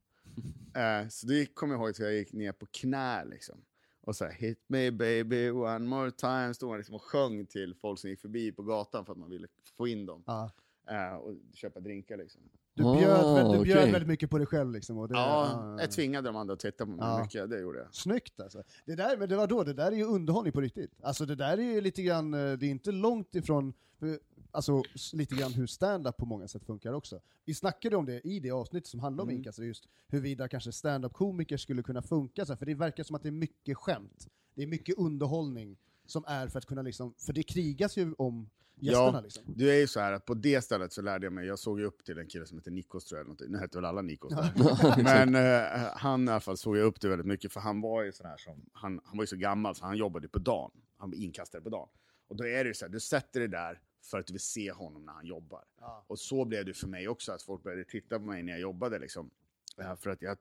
Speaker 4: Eh, så det kommer jag ihåg att jag gick ner på knä liksom. Och så här, hit me baby one more time, stod han liksom och sjöng till folk som gick förbi på gatan för att man ville få in dem.
Speaker 1: Ja.
Speaker 4: Eh, och köpa drinkar liksom.
Speaker 1: Du
Speaker 2: Ah,
Speaker 1: bjöd, väl- du bjöd
Speaker 2: okej.
Speaker 1: väldigt mycket på dig själv liksom. Och det,
Speaker 4: Ja,
Speaker 1: ja,
Speaker 4: jag tvingade de andra att titta på mig
Speaker 1: Ja.
Speaker 4: mycket, det gjorde jag.
Speaker 1: Snyggt alltså. Det där, men det var då, det där är ju underhållning på riktigt. Alltså det där är ju lite grann, eh, det är inte långt ifrån, eh, alltså lite grann hur stand-up på många sätt funkar också. Vi snackade om det i det avsnittet som handlar om
Speaker 4: Mm.
Speaker 1: inkast, just huruvida kanske stand-up-komiker skulle kunna funka så här, för det verkar som att det är mycket skämt. Det är mycket underhållning som är för att kunna liksom, för det krigas ju om gästerna
Speaker 4: Ja.
Speaker 1: liksom.
Speaker 4: Det är ju så här att på det stället så lärde jag mig, jag såg ju upp till en kille som heter Nikos tror jag, någonting. nu hette väl alla Nikos där. Men eh, han i alla fall såg jag upp till väldigt mycket, för han var ju sån här som, han, han var ju så gammal så han jobbade på dagen. Han var inkastare på dagen. Och då är det ju så här, du sätter dig där för att du vill se honom när han jobbar.
Speaker 1: Ja.
Speaker 4: Och så blev det för mig också, att folk började titta på mig när jag jobbade liksom. Eh, För att jag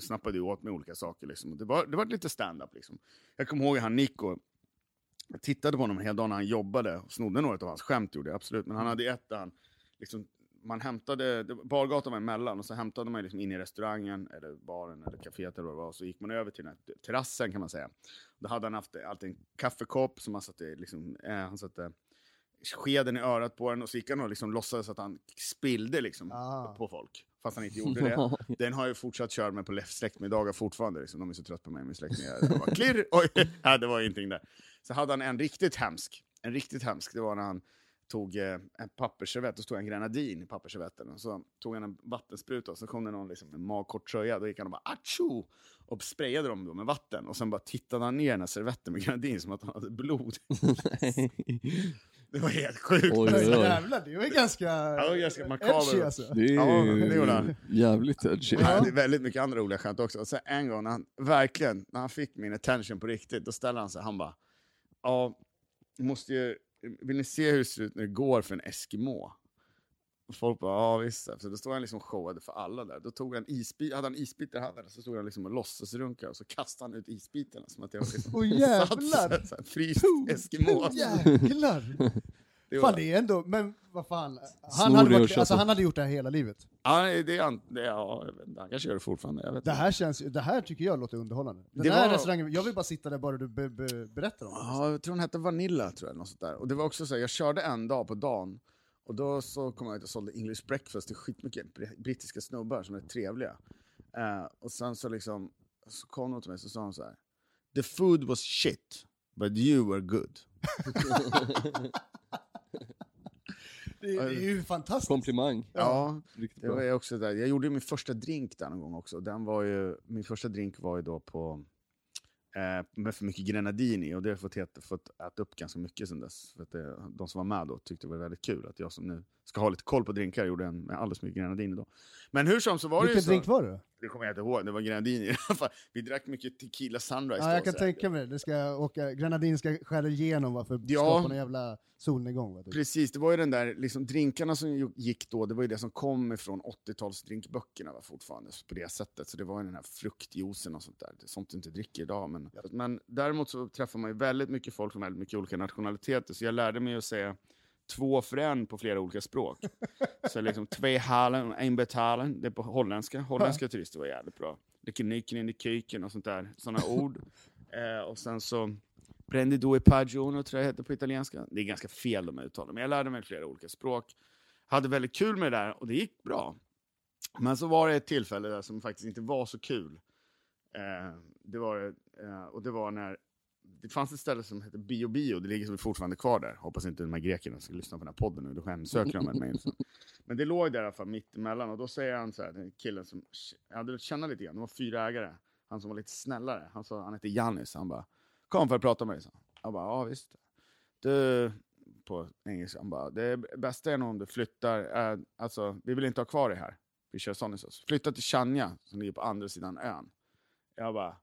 Speaker 4: snappade åt mig olika saker. Liksom. Det, var, det var lite stand-up. Liksom. Jag kommer ihåg han Nico, jag tittade på honom hela dagen när han jobbade och snodde några av hans skämt, gjorde jag absolut. Men han hade ett där han, liksom, man hämtade, bargatan var emellan och så hämtade man liksom in i restaurangen, eller baren, eller kaféet eller vad det var, och så gick man över till den här terrassen kan man säga. Då hade han haft alltid en kaffekopp som han satte, liksom, eh, han satte skeden i örat på den och så gick han och liksom låtsades att han spillde liksom,
Speaker 1: Ah.
Speaker 4: på folk. Fast han inte gjorde det. Den har jag fortsatt köra med på släktmiddagar fortfarande. Liksom. De är så trötta på mig, min bara, Klirr! Oj! Det var ingenting där. Så hade han en riktigt hemsk. En riktigt hemsk, det var när han tog eh, en pappersservett och stod en grenadin i pappersservetten. Och så tog han en vattenspruta och så kom det någon liksom, med magkort tröja. Då gick han och bara atsjo! Och sprayade dem då med vatten. Och sen bara tittade han ner i den här servetten med grenadin som att han hade blod. Det var helt sjukt.
Speaker 2: Oj, oj, oj.
Speaker 1: Jävlar, det var ganska,
Speaker 4: Ja, det var ganska
Speaker 1: edgy alltså.
Speaker 2: Det är
Speaker 4: Ja, det gjorde han.
Speaker 2: jävligt edgy.
Speaker 4: Nej, det är väldigt mycket andra roliga skämt också. Och sen en gång, när han, verkligen, när han fick min attention på riktigt, då ställde han sig, han bara, ja, måste ju, vill ni se hur det ser ut när det går för en Eskimo? Och folk bara, ja visst. Så då stod han liksom showade för alla där. Då tog han isbit, hade han isbitar i handen, så stod han liksom och låtsasrunkade och så kastade han ut isbitarna som att var liksom
Speaker 1: Åh jävlar!
Speaker 4: fryst Eskimo.
Speaker 1: Jävlar!
Speaker 4: Det
Speaker 1: Fan det är ändå, men vad fan. Han hade, varit, alltså, han hade gjort det här hela livet.
Speaker 4: ja, det är, han- det är, ja, han kanske gör det fortfarande. Jag vet
Speaker 1: Det
Speaker 4: inte.
Speaker 1: här, känns, det här tycker jag låter underhållande. Den
Speaker 4: Det
Speaker 1: här
Speaker 4: var-
Speaker 1: restaurangen, jag vill bara sitta där bara du be, be, berättar om det.
Speaker 4: Ja, jag tror den hette Vanilla, tror jag, något sånt där. Och det var också så här, jag körde en dag på dagen, och då så kom jag ut och sålde English breakfast till skitmycket br- brittiska snubbar som är trevliga. Eh, och sen så liksom, så kom de till mig och så sa de så här, The food was shit, but you were good.
Speaker 1: Det, det är ju fantastiskt.
Speaker 2: Komplimang.
Speaker 4: Ja,
Speaker 2: Riktigt
Speaker 4: det var ju också där. Jag gjorde min första drink där någon gång också. Den var ju, min första drink var ju då på eh, med för mycket grenadin i och det har jag fått, äta, fått äta upp ganska mycket sen dess. För att det, de som var med då tyckte det var väldigt kul att jag som nu ska ha lite koll på drinkar gjorde en med alldeles mycket grenadin idag. Men hur som så var det ju
Speaker 1: Vilken
Speaker 4: så.
Speaker 1: drink var det?
Speaker 4: Det kommer jag inte ihåg, det var grenadin i alla fall. Vi drack mycket tequila sunrise
Speaker 1: Ja,
Speaker 4: då,
Speaker 1: jag kan tänka mig det. det ska åka, grenadin ska skära igenom va, för att
Speaker 4: Ja.
Speaker 1: skapa någon jävla solnedgång. Va, typ.
Speaker 4: Precis, det var ju den där, liksom, drinkarna som gick då, det var ju det som kom ifrån 80-talsdrinkböckerna va, fortfarande på det sättet. Så det var ju den här fruktjuicen och sånt där. Det är sånt du inte dricker idag. Men, men däremot så träffar man ju väldigt mycket folk från väldigt mycket olika nationaliteter. Så jag lärde mig att säga två för en på flera olika språk. så liksom två halen och en betalen, det är på holländska. Holländska turister var jävligt bra. Lite nyckeln in i kyken och sånt där, sådana ord. Eh, och sen så Prendi due pagiono tror jag det heter på italienska. Det är ganska fel de uttalar, men jag lärde mig flera olika språk. Hade väldigt kul med det där och det gick bra. Men så var det ett tillfälle där som faktiskt inte var så kul. Eh, det var, eh, och det var när det fanns ett ställe som hette Bio Bio, det ligger fortfarande kvar där. Hoppas inte de här grekerna ska lyssna på den här podden nu, då hemsöker de mig. Men det låg där i alla fall mitt emellan och då säger han så här, den killen som jag hade lärt känna lite grann, det var fyra ägare. Han som var lite snällare, han, sa, han hette Jannis, han bara Kom för att prata med dig, så. Jag bara, ja visst. Du, på engelska, han bara, det bästa är nog om du flyttar, äh, alltså vi vill inte ha kvar dig här. Vi kör Sonny Flytta till Chania, som ligger på andra sidan ön. Jag bara,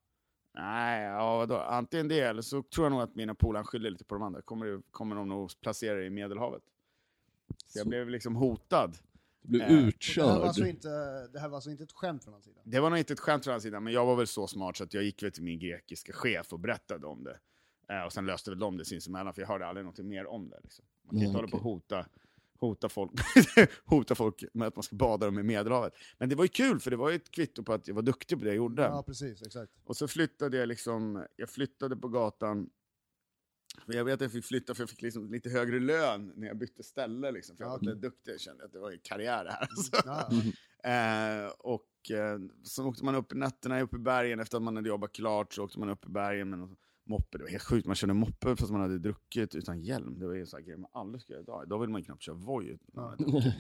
Speaker 4: nej, ja vadå? Antingen det, eller så tror jag nog att mina polare skyller lite på de andra. Kommer, kommer de nog placera dig i Medelhavet. Så jag
Speaker 2: Så.
Speaker 4: blev liksom hotad.
Speaker 2: Du blev
Speaker 4: Eh,
Speaker 1: Det här, var
Speaker 2: utkörd.
Speaker 1: alltså inte, det här var alltså inte ett skämt från hans sida?
Speaker 4: Det var nog inte ett skämt från hans sida, men jag var väl så smart så att jag gick väl till min grekiska chef och berättade om det. Eh, och sen löste väl de det sinsemellan, för jag hörde aldrig något mer om det. Liksom. Man kan inte hålla på och hota, hota, folk, hota folk med att man ska bada dem i Medelhavet. Men det var ju kul, för det var ju ett kvitto på att jag var duktig på det jag gjorde.
Speaker 1: Ja, precis. Exakt.
Speaker 4: Och så flyttade jag liksom, jag flyttade på gatan. För jag vet att jag fick flytta för jag fick liksom lite högre lön när jag bytte ställe. Liksom, för jag
Speaker 1: Ja,
Speaker 4: var lite duktig, jag kände att det var en karriär det här. Alltså.
Speaker 1: Ja,
Speaker 4: Eh, och eh, så åkte man upp i nätterna upp i bergen efter att man hade jobbat klart. Så åkte man upp i bergen någon moppe. Det var helt sjukt, man körde moppe fast man hade druckit utan hjälm. Det var ju en sån här grej man aldrig skulle göra idag. Idag vill man ju knappt köra Voi. utan liksom.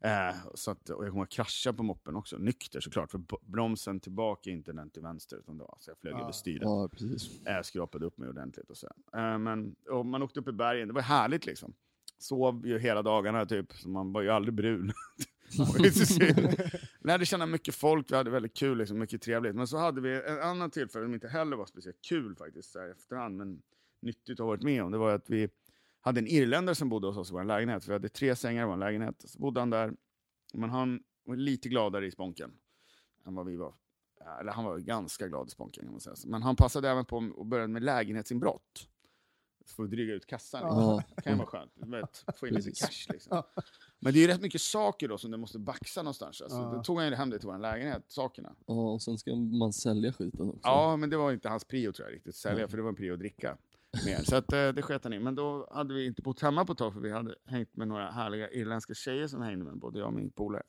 Speaker 4: eh, så att, och jag kommer att krascha på moppen också, nykter såklart. För bromsen tillbaka är inte den till vänster. Utan var, så jag flög
Speaker 1: Ja.
Speaker 4: över styret.
Speaker 2: Ja, precis.
Speaker 4: Eh, skrapade upp mig ordentligt. Och så. Eh, men och man åkte upp i bergen, det var härligt liksom. Sov ju hela dagarna typ, så man var ju aldrig brun. Synd. Lärde känna mycket folk, vi hade väldigt kul, liksom, mycket trevligt. Men så hade vi en annan tillfälle som inte heller var speciellt kul faktiskt, så här, efterhand, men nyttigt att ha varit med om. Det var att vi hade en irländare som bodde hos oss i vår lägenhet. Vi hade tre sängar i vår lägenhet. Så bodde han där, men han var lite gladare i sponken. än vad vi var. Eller han var ganska glad i sponken kan man säga. Men han passade även på att börja med lägenhetsinbrott. För att dryga ut kassan. Liksom.
Speaker 2: Ja.
Speaker 4: Det kan ju vara skönt. Vet, få in lite cash liksom. Men det är ju rätt mycket saker då som du måste baxa någonstans. Alltså,
Speaker 1: Ja.
Speaker 4: Då tog han ju hem det till vår lägenhet, sakerna.
Speaker 2: Ja, och sen ska man sälja skiten också.
Speaker 4: Ja, men det var inte hans prio tror jag riktigt, sälja, för det var en prio att dricka mer. Så att, eh, det sket han i. Men då hade vi inte bott hemma på ett tag, för vi hade hängt med några härliga irländska tjejer som hängde med, både jag och min polare.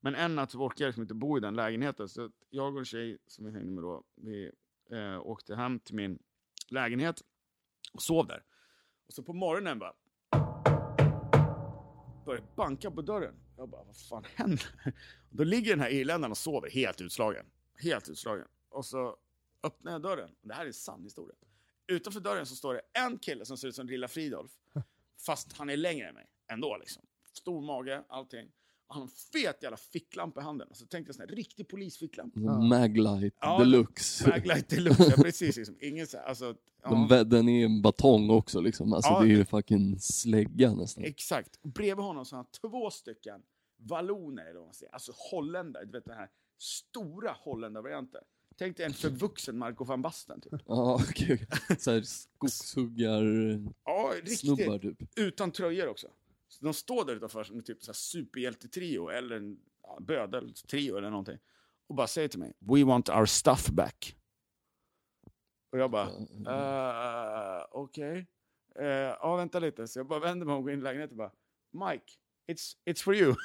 Speaker 4: Men en natt så orkade jag liksom inte bo i den lägenheten, så jag och en tjej som vi hängde med då, vi eh, åkte hem till min lägenhet och sov där. Och så på morgonen bara började banka på dörren. Jag bara, vad fan händer? Och då ligger den här irländaren och sover helt utslagen. Helt utslagen. Och så öppnar jag dörren. Det här är en sann historia. Utanför dörren så står det en kille som ser ut som Lilla Fridolf. Fast han är längre än mig ändå liksom. Stor mage, allting. Han har en fet jävla ficklampa i handen. Alltså tänk dig en sån här riktig polisficklampa.
Speaker 1: Ja.
Speaker 2: Maglite
Speaker 4: Ja,
Speaker 2: deluxe.
Speaker 4: Maglite deluxe, ja, precis. Liksom. Ingen så här, alltså, ja.
Speaker 2: Den, vä- den är en batong också liksom. Alltså
Speaker 4: Ja.
Speaker 2: det är ju fucking slägga nästan.
Speaker 4: Exakt. Bredvid honom så har han två stycken valloner, eller vad man säger. Alltså holländare. Du vet den här stora holländarvarianten. Tänk dig en förvuxen Marco van Basten. Typ.
Speaker 2: Ja, okej. Såhär skogshuggar
Speaker 4: Ja, riktigt.
Speaker 2: snubbar typ.
Speaker 4: Utan tröjor också. Så de står där utanför som en typ så här superhjältetrio eller en ja, bödeltrio eller någonting. Och bara säger till mig, We want our stuff back. Och jag bara, uh, okej. Eh, ja, vänta lite. Så jag bara vänder mig om och går in i lägenheten och bara, Mike, it's, it's for you.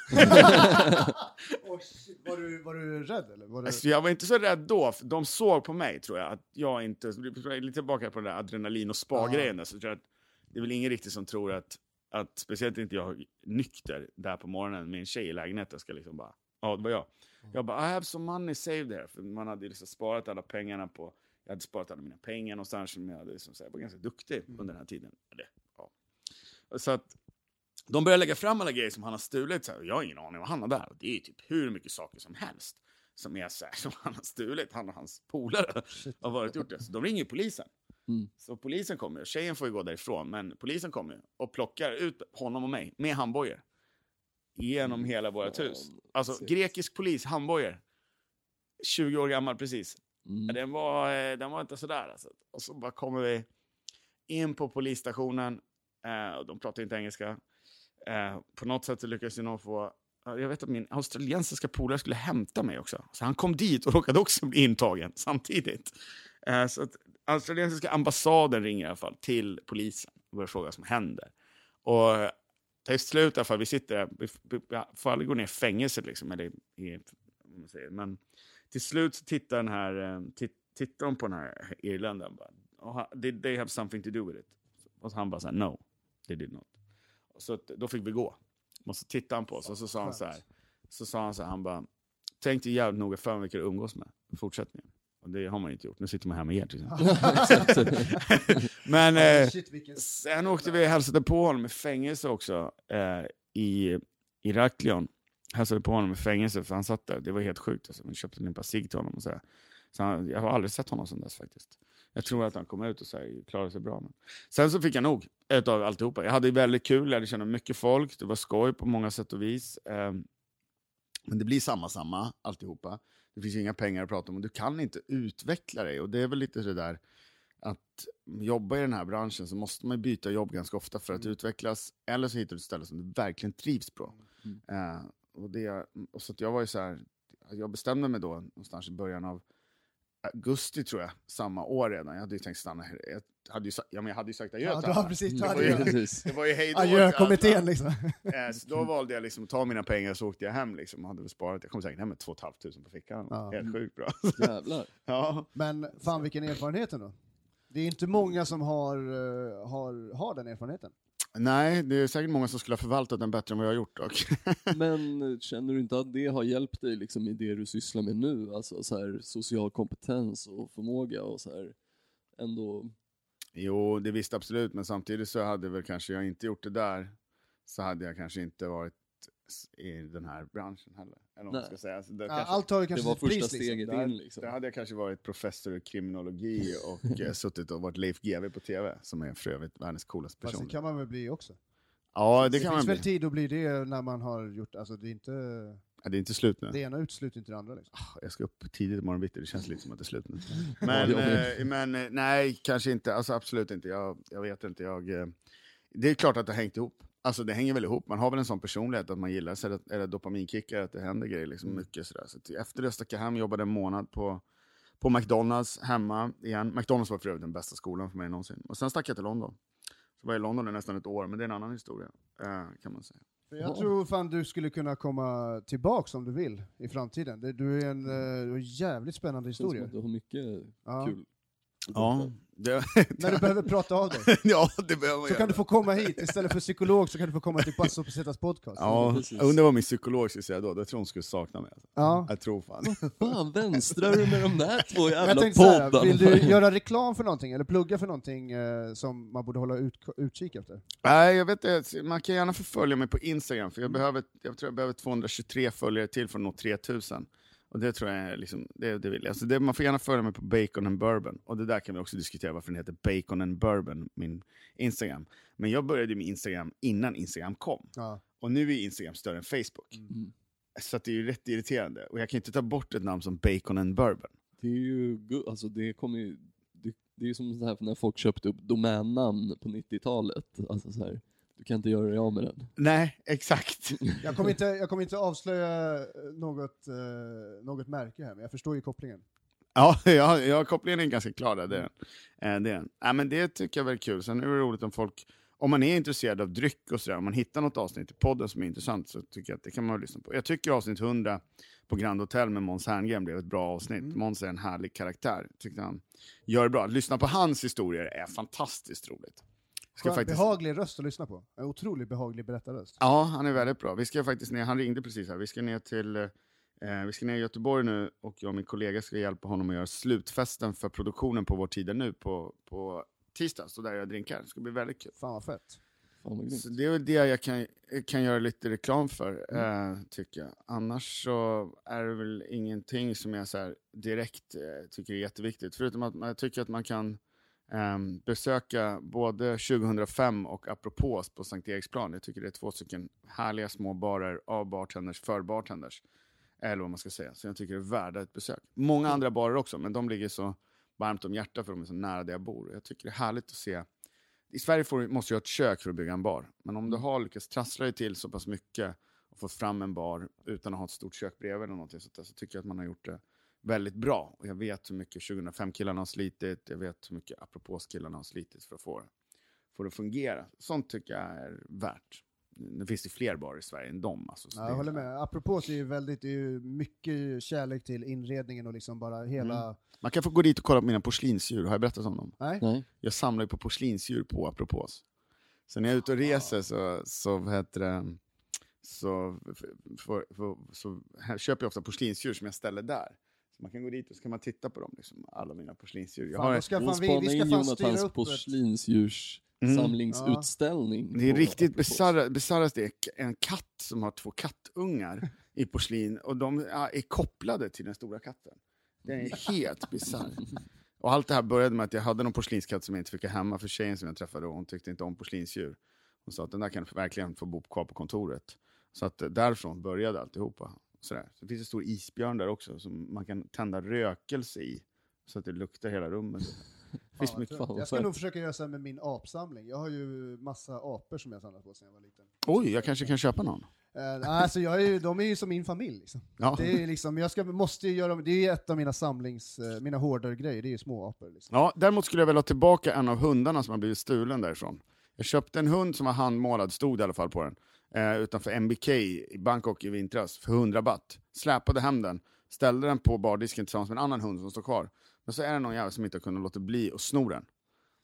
Speaker 1: Var, du, var du rädd eller? Var du...
Speaker 4: Alltså, jag var inte så rädd då, för de såg på mig tror jag, att jag inte, lite tillbaka på den där adrenalin och spa-grejen, så tror jag att det är väl ingen riktigt som tror att, att speciellt inte jag nykter där på morgonen med en tjej i lägenheten ska liksom bara, ja det var jag. Jag bara, I have some money saved there, för man hade liksom sparat alla pengarna på, jag hade sparat alla mina pengar någonstans, som jag, hade liksom, så här, var ganska duktig under den här tiden. Eller, ja. Så att de börjar lägga fram alla grejer som han har stulit. Så här, jag har ingen aning vad han har där. Och det är typ hur mycket saker som helst som är så här, som han har stulit. Han och hans polare har varit gjort det. Så de ringer polisen.
Speaker 2: Mm.
Speaker 4: Så polisen kommer. och Tjejen får ju gå därifrån, men polisen kommer och plockar ut honom och mig med handbojor. Genom hela vårt hus. Alltså
Speaker 2: shit.
Speaker 4: grekisk polis, handbojor. 20 år gammal precis.
Speaker 2: Mm.
Speaker 4: Den var, eh, den var inte sådär alltså. Och så bara kommer vi in på polisstationen. Eh, och de pratar inte engelska. Eh, på något sätt lyckades jag nog få... ja, Jag vet att min australiensiska polare skulle hämta mig också. Så han kom dit och råkade också bli intagen samtidigt. Eh, så att australiensiska ambassaden ringer i alla fall till polisen och börjar fråga vad som händer. Och till slut i alla fall, vi sitter vi, vi, får aldrig gå ner i fängelse liksom, eller i, man säger. Men till slut så tittar den här, eh, tit, tittar de på den här irländaren bara, "Oh, did they have something to do with it? Och han bara så här, no, they did not. Och så då fick vi gå. Och så tittade han på oss och så sa han så här, så sa han så här, han bara, tänk dig jävligt noga för vilka du umgås med i fortsättningen. Och det har man inte gjort, nu sitter man här med er till exempel. Men eh,
Speaker 1: Shit, vilken...
Speaker 4: sen åkte vi och hälsade på honom i fängelse också, eh, i Iraklion. Hälsade på honom i fängelse för han satt där, det var helt sjukt. Alltså. Vi köpte en limpa cigg till honom och så, här. så han, Jag har aldrig sett honom sedan dess faktiskt. Jag tror att han kom ut och så här, klarade sig bra. Men. Sen så fick jag nog utav alltihopa. Jag hade väldigt kul, jag känna mycket folk, det var skoj på många sätt och vis. Eh, men det blir samma, samma alltihopa. Det finns inga pengar att prata om och du kan inte utveckla dig. Och det är väl lite det där att jobba i den här branschen så måste man byta jobb ganska ofta för att utvecklas. Eller så hittar du ett ställe som du verkligen trivs på. Eh, och det, och så jag var ju så här, jag bestämde mig då någonstans i början av augusti tror jag, samma år redan. Jag hade ju tänkt stanna här. Jag hade ju, ja, men jag hade ju sagt adjö
Speaker 1: Ja,
Speaker 4: till alla.
Speaker 1: precis,
Speaker 4: Det var
Speaker 1: ju.
Speaker 4: Det var ju hej då till
Speaker 1: adjökommittén liksom.
Speaker 4: Eh, så då valde jag liksom att ta mina pengar så åkte jag hem liksom, och hade väl sparat. Jag kom säkert hem med 2 500 på fickan.
Speaker 1: Ja.
Speaker 4: Helt sjukt bra.
Speaker 2: Jävlar.
Speaker 4: ja.
Speaker 1: Men fan vilken erfarenhet ändå. Det är inte många som har, eh, har, har den erfarenheten.
Speaker 4: Nej, det är säkert många som skulle ha förvaltat den bättre än vad jag har gjort dock.
Speaker 2: Men eh, känner du inte att det har hjälpt dig liksom i det du sysslar med nu? Alltså så här, social kompetens och förmåga och så här ändå...
Speaker 4: jo, det visste absolut, men samtidigt så hade väl kanske jag inte gjort det där, så hade jag kanske inte varit i den här branschen heller. Eller vad man
Speaker 2: Nej.
Speaker 4: ska säga. Så det,
Speaker 1: Ja,
Speaker 4: kanske,
Speaker 1: allt har ju
Speaker 2: Det
Speaker 1: kanske
Speaker 2: var
Speaker 1: sitt
Speaker 2: första
Speaker 1: pris liksom.
Speaker 2: steget
Speaker 4: där,
Speaker 2: in liksom.
Speaker 4: där hade jag kanske varit professor i kriminologi och eh, suttit och varit Leif GW på TV, som är för övrigt världens coolaste
Speaker 1: Fast
Speaker 4: person.
Speaker 1: det kan man väl bli också.
Speaker 4: Ja, det,
Speaker 1: Det,
Speaker 4: kan man
Speaker 1: finns
Speaker 4: bli.
Speaker 1: väl tid att bli det när man har gjort, alltså det är inte...
Speaker 4: Ja, det är inte slut nu.
Speaker 1: Det ena utesluter inte det andra. Liksom.
Speaker 4: Jag ska upp tidigt imorgon bitti, det känns lite som att det är slut nu. Men, eh, men eh, nej, kanske inte. Alltså, absolut inte. Jag, jag vet inte. Jag, eh, det är klart att det har hängt ihop. Alltså det hänger väl ihop. Man har väl en sån personlighet att man gillar är det dopaminkickar, att det händer grejer. Liksom,
Speaker 1: Mm.
Speaker 4: mycket sådär. Så att efter det stack jag hem, jobbade en månad på, på McDonalds hemma igen. McDonalds var för övrigt den bästa skolan för mig någonsin. Och sen stack jag till London. Så var jag i London i nästan ett år, men det är en annan historia. Eh, kan man säga.
Speaker 1: För Jag
Speaker 2: Ja.
Speaker 1: tror fan du skulle kunna komma tillbaks om du vill i framtiden. Du är en, eh, du har en jävligt spännande
Speaker 2: Det känns som
Speaker 1: historia.
Speaker 2: att du har mycket
Speaker 1: Ja.
Speaker 2: kul.
Speaker 4: Ja, det,
Speaker 1: När du behöver prata av dig.
Speaker 4: ja, det behöver
Speaker 1: Så
Speaker 4: göra.
Speaker 1: kan du få komma hit, istället för psykolog så kan du få komma till Basso Pesetas podcast.
Speaker 4: Ja,
Speaker 2: Precis.
Speaker 4: jag undrar vad min psykolog skulle säga då. Jag tror hon skulle sakna mig. Alltså.
Speaker 1: Ja.
Speaker 4: Jag tror fan.
Speaker 2: Fan, vänstrar du med de där två jävla
Speaker 1: jag tänkte såhär,
Speaker 2: poddarna?
Speaker 1: vill du göra reklam för någonting, eller plugga för någonting eh, som man borde hålla ut, utkik efter?
Speaker 4: Nej, jag vet inte. Man kan gärna förfölja mig på Instagram, för jag, behöver, jag tror jag behöver 223 följare till för att nå 3000. Och det tror jag är liksom, det, det vill jag. Alltså det, man får gärna följa mig på Bacon and Bourbon. Och det där kan vi också diskutera varför den heter Bacon and Bourbon, min Instagram. Men jag började med Instagram innan Instagram kom.
Speaker 1: Ja.
Speaker 4: Och nu är Instagram större än Facebook.
Speaker 2: Mm.
Speaker 4: Så att det är ju rätt irriterande. Och jag kan inte ta bort ett namn som Bacon and Bourbon.
Speaker 2: Det är ju, alltså det kommer ju, det, det är ju som så här när folk köpte upp domännamn på 90-talet. Alltså så här, du kan inte göra dig av med den.
Speaker 4: Nej, exakt.
Speaker 1: Jag kommer inte, jag kommer inte avslöja något, eh, något märke här, men jag förstår ju kopplingen.
Speaker 4: Ja, ja, ja kopplingen är ganska klar där. Det är den. Eh, det, är den. Ja, men det tycker jag är kul. Sen är det roligt om folk, om man är intresserad av dryck och sådär, om man hittar något avsnitt i podden som är intressant så tycker jag att det kan man lyssna på. Jag tycker avsnitt 100 på Grand Hotel med Måns Herngren blev ett bra avsnitt.
Speaker 1: Mm.
Speaker 4: Måns är en härlig karaktär, tyckte han gör det bra. Att lyssna på hans historier är fantastiskt roligt. Ska
Speaker 1: Skön,
Speaker 4: faktiskt...
Speaker 1: Behaglig röst att lyssna på. En otroligt behaglig berättarröst.
Speaker 4: Ja, han är väldigt bra. Vi ska faktiskt ner, han ringde precis här, vi ska ner till eh, vi ska ner i Göteborg nu och jag och min kollega ska hjälpa honom att göra slutfesten för produktionen på Vår tid är nu på, på tisdag, så där jag drinkar. Det ska bli väldigt kul.
Speaker 1: Fan vad fett.
Speaker 4: Så det är väl det jag kan, kan göra lite reklam för, eh, tycker jag. Annars så är det väl ingenting som jag så här direkt eh, tycker är jätteviktigt. Förutom att man, jag tycker att man kan ehm, besöka både 2005 och Apropos på Sankt Eriksplan. Jag tycker det är två stycken härliga små barer av bartenders för bartenders. Eller vad man ska säga. Så jag tycker det är värda ett besök. Många andra barer också, men de ligger så varmt om hjärtat för de är så nära där jag bor. Jag tycker det är härligt att se i Sverige får, måste du ha ett kök för att bygga en bar. Men om du har lyckats trassla dig till så pass mycket och få fram en bar utan att ha ett stort kök bredvid eller någonting sånt där, så tycker jag att man har gjort det väldigt bra. Och jag vet hur mycket 2005-killarna har slitit, jag vet hur mycket Apropos-killarna har slitit för att få det, få det att fungera. Sånt tycker jag är värt. Nu finns det fler barer i Sverige än dem. Alltså, så
Speaker 1: Ja,
Speaker 4: det
Speaker 1: jag håller med. Apropå så är ju väldigt, det är ju mycket kärlek till inredningen och liksom bara hela...
Speaker 4: Man kan få gå dit och kolla på mina porslinsdjur, har jag berättat om dem?
Speaker 1: Nej?
Speaker 2: Nej?
Speaker 4: Jag samlar ju på porslinsdjur på Apropos. Så när jag är ute och reser så, så vad heter det, så, f- får- får- så här köper jag ofta porslinsdjur som jag ställer där. Man kan gå dit och så kan man titta på dem, liksom, alla mina porslinsdjur. Jag har,
Speaker 1: ska fan, vi, vi ska
Speaker 2: in Jonathans
Speaker 1: upp ett...
Speaker 2: porslinsdjurs
Speaker 4: Mm.
Speaker 2: samlingsutställning.
Speaker 4: det är riktigt bisarrast det är en katt som har två kattungar i porslin och de ja, är kopplade till den stora katten. Det är helt bisarrt. Och allt det här började med att jag hade någon porslinskatt som jag inte fick hemma för tjejen som jag träffade och hon tyckte inte om porslinsdjur. Hon sa att den där kan verkligen få bo kvar på kontoret. Så att eh, därifrån började alltihopa. Sådär. Så det finns en stor isbjörn där också som man kan tända rökelse i. Så att det luktar hela rummet.
Speaker 1: Fan.
Speaker 2: Fan, vad
Speaker 1: jag ska nog försöka göra så här med min apsamling. Jag har ju massa apor som jag samlat på sedan jag var liten.
Speaker 4: Oj, jag kanske kan köpa någon.
Speaker 1: Uh, alltså jag är ju, de är ju som min familj. Liksom.
Speaker 4: Ja.
Speaker 1: Det är liksom, jag ska, måste ju göra, det är ett av mina samlings, eh, mina hårdare grejer, det är ju små apor. Liksom.
Speaker 4: Ja, däremot skulle jag vilja ha tillbaka en av hundarna som har blivit stulen därifrån. Jag köpte en hund som var handmålad, stod i alla fall på den, eh, utanför MBK i Bangkok i vintras för 100 baht. Släpade hem den, ställde den på bardisken tillsammans med en annan hund som står kvar. Men så är det någon jävel som inte har kunnat låta bli att sno den.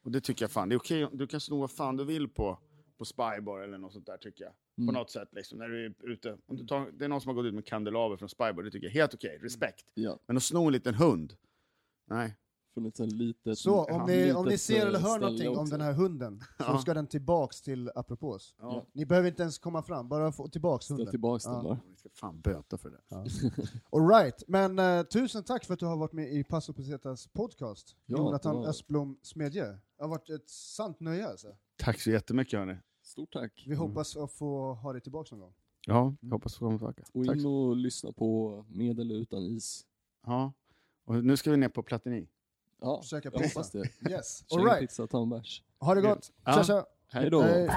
Speaker 4: Och det tycker jag fan, det är okej, du kan sno vad fan du vill på, på Spybar eller något sånt där tycker jag. På
Speaker 2: Mm.
Speaker 4: något sätt liksom, när du är ute. Om du tar, det är någon som har gått ut med kandelaber från Spybar, det tycker jag är helt okej, respekt.
Speaker 2: Ja,
Speaker 4: Men att sno en liten hund, nej.
Speaker 2: Ett sånt litet...
Speaker 1: Så om ni, om ni ser eller
Speaker 2: eh,
Speaker 1: hör någonting om
Speaker 2: också.
Speaker 1: den här hunden, så ska den tillbaks till apropos.
Speaker 4: Ja.
Speaker 1: Ni behöver inte ens komma fram, bara få tillbaks
Speaker 2: Ställ
Speaker 1: hunden.
Speaker 2: tillbaks den
Speaker 1: Ja.
Speaker 2: bara.
Speaker 4: Vi ska fan böta för det.
Speaker 1: Ja. All right. men eh, tusen tack för att du har varit med i Passo Pesetas podcast.
Speaker 2: Ja,
Speaker 1: Jonathan
Speaker 2: ja.
Speaker 1: Östblom Smedje. Det har varit ett sant nöje alltså.
Speaker 4: Tack så jättemycket hörni.
Speaker 2: Stort tack.
Speaker 1: Vi hoppas att få ha dig tillbaka någon gång.
Speaker 4: Ja, jag hoppas få komma tillbaka.
Speaker 2: Och in och lyssna på Med eller utan is.
Speaker 4: Ja. Och nu ska vi ner på Platini.
Speaker 2: Ja,
Speaker 1: Käka
Speaker 2: jag
Speaker 1: pizza.
Speaker 2: hoppas det.
Speaker 1: Yes,
Speaker 2: Käka
Speaker 1: alright.
Speaker 2: pizza, ta en bärs.
Speaker 1: Ha det gott.
Speaker 4: Ja.
Speaker 1: Tja, tja.
Speaker 2: Hej då.
Speaker 1: Hej.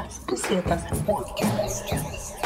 Speaker 3: Podcast.